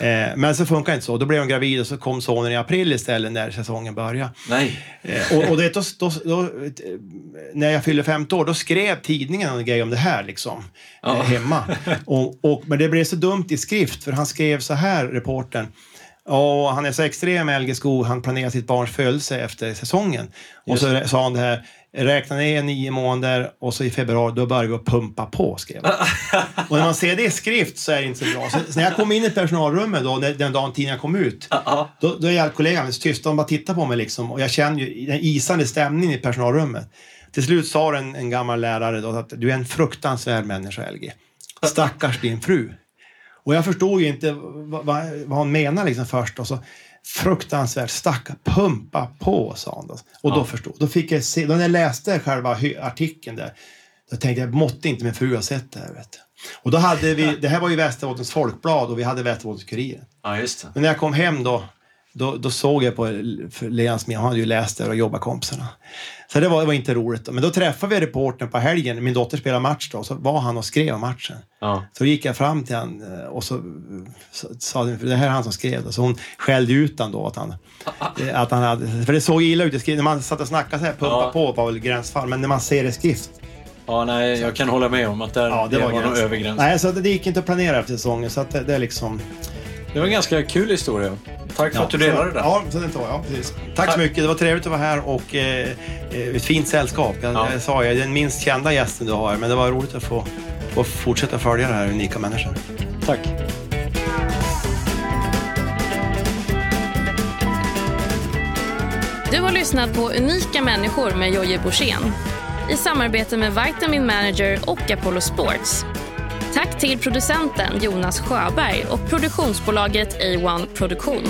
Eh, men så funkar inte så. Då blev hon gravid och så kom sonen i april istället när säsongen började. Nej. Eh, och och det, då, då, då, när jag fyllde 50 år, då skrev tidningen en grej om det här liksom, Ja. eh, hemma. Och, och, men det blev så dumt i skrift, för han skrev så här, reportern. Ja, han är så extrem, LG Skog. Han planerar sitt barns födelse efter säsongen. Och så sa han det här, räkna ner nio månader och så i februari, då börjar vi att pumpa på, skrev han. och när man ser det i skrift så är det inte så bra. Så, när jag kom in i personalrummet då, den dagen tidningen kom ut, då, då är jag kollegan så tysta, de bara tittar på mig liksom och jag känner ju den isande stämningen i personalrummet. Till slut sa en, en gammal lärare då att du är en fruktansvärd människa LG. Stackars din fru. Och jag förstod ju inte vad, vad, vad hon menar liksom först och så fruktansvärt stackar, pumpa på sa hon då. Och då Ja. förstod, då fick jag se, då när jag läste själva artikeln där, då tänkte jag, måtte inte min fru ha sett det här vet du. Och då hade vi, det här var ju Västerbottens Folkblad och vi hade Västerbottens-Kuriren. ja, just det. Men när jag kom hem då, då, då såg jag på Leans han hade ju läst det och jobbat kompisarna. Så det var, det var inte roligt. Men då träffade vi reportern på helgen, min dotter spelade match då, så var han och skrev om matchen. Ja. Så gick jag fram till han eh, och så, så sa det här är han som skrev det. Så hon skällde ut han då att han, eh, att han hade, för det såg illa ut. När man satt och snackade så här, pumpa Ja. på var väl gränsfall, men när man ser det i skrift, ja, nej, jag kan hålla med om att där, ja det, var, nog gräns. över gränsen. Nej, så det gick inte att planera efter säsongen, så att det, det är liksom... Det var en ganska kul historia. Tack för ja, att du delade det. Ja, det tar jag. Precis. Tack så mycket. Det var trevligt att vara här och eh, eh ett fint sällskap. Jag, ja. jag sa jag är den minst kända gästen du har, men det var roligt att få, få fortsätta följa den här unika människan. Tack. Du har lyssnat på Unika människor med Jojje Borssén i samarbete med Vitamin Manager och Apollo Sports. Tack till producenten Jonas Sjöberg och produktionsbolaget A1 Produktion.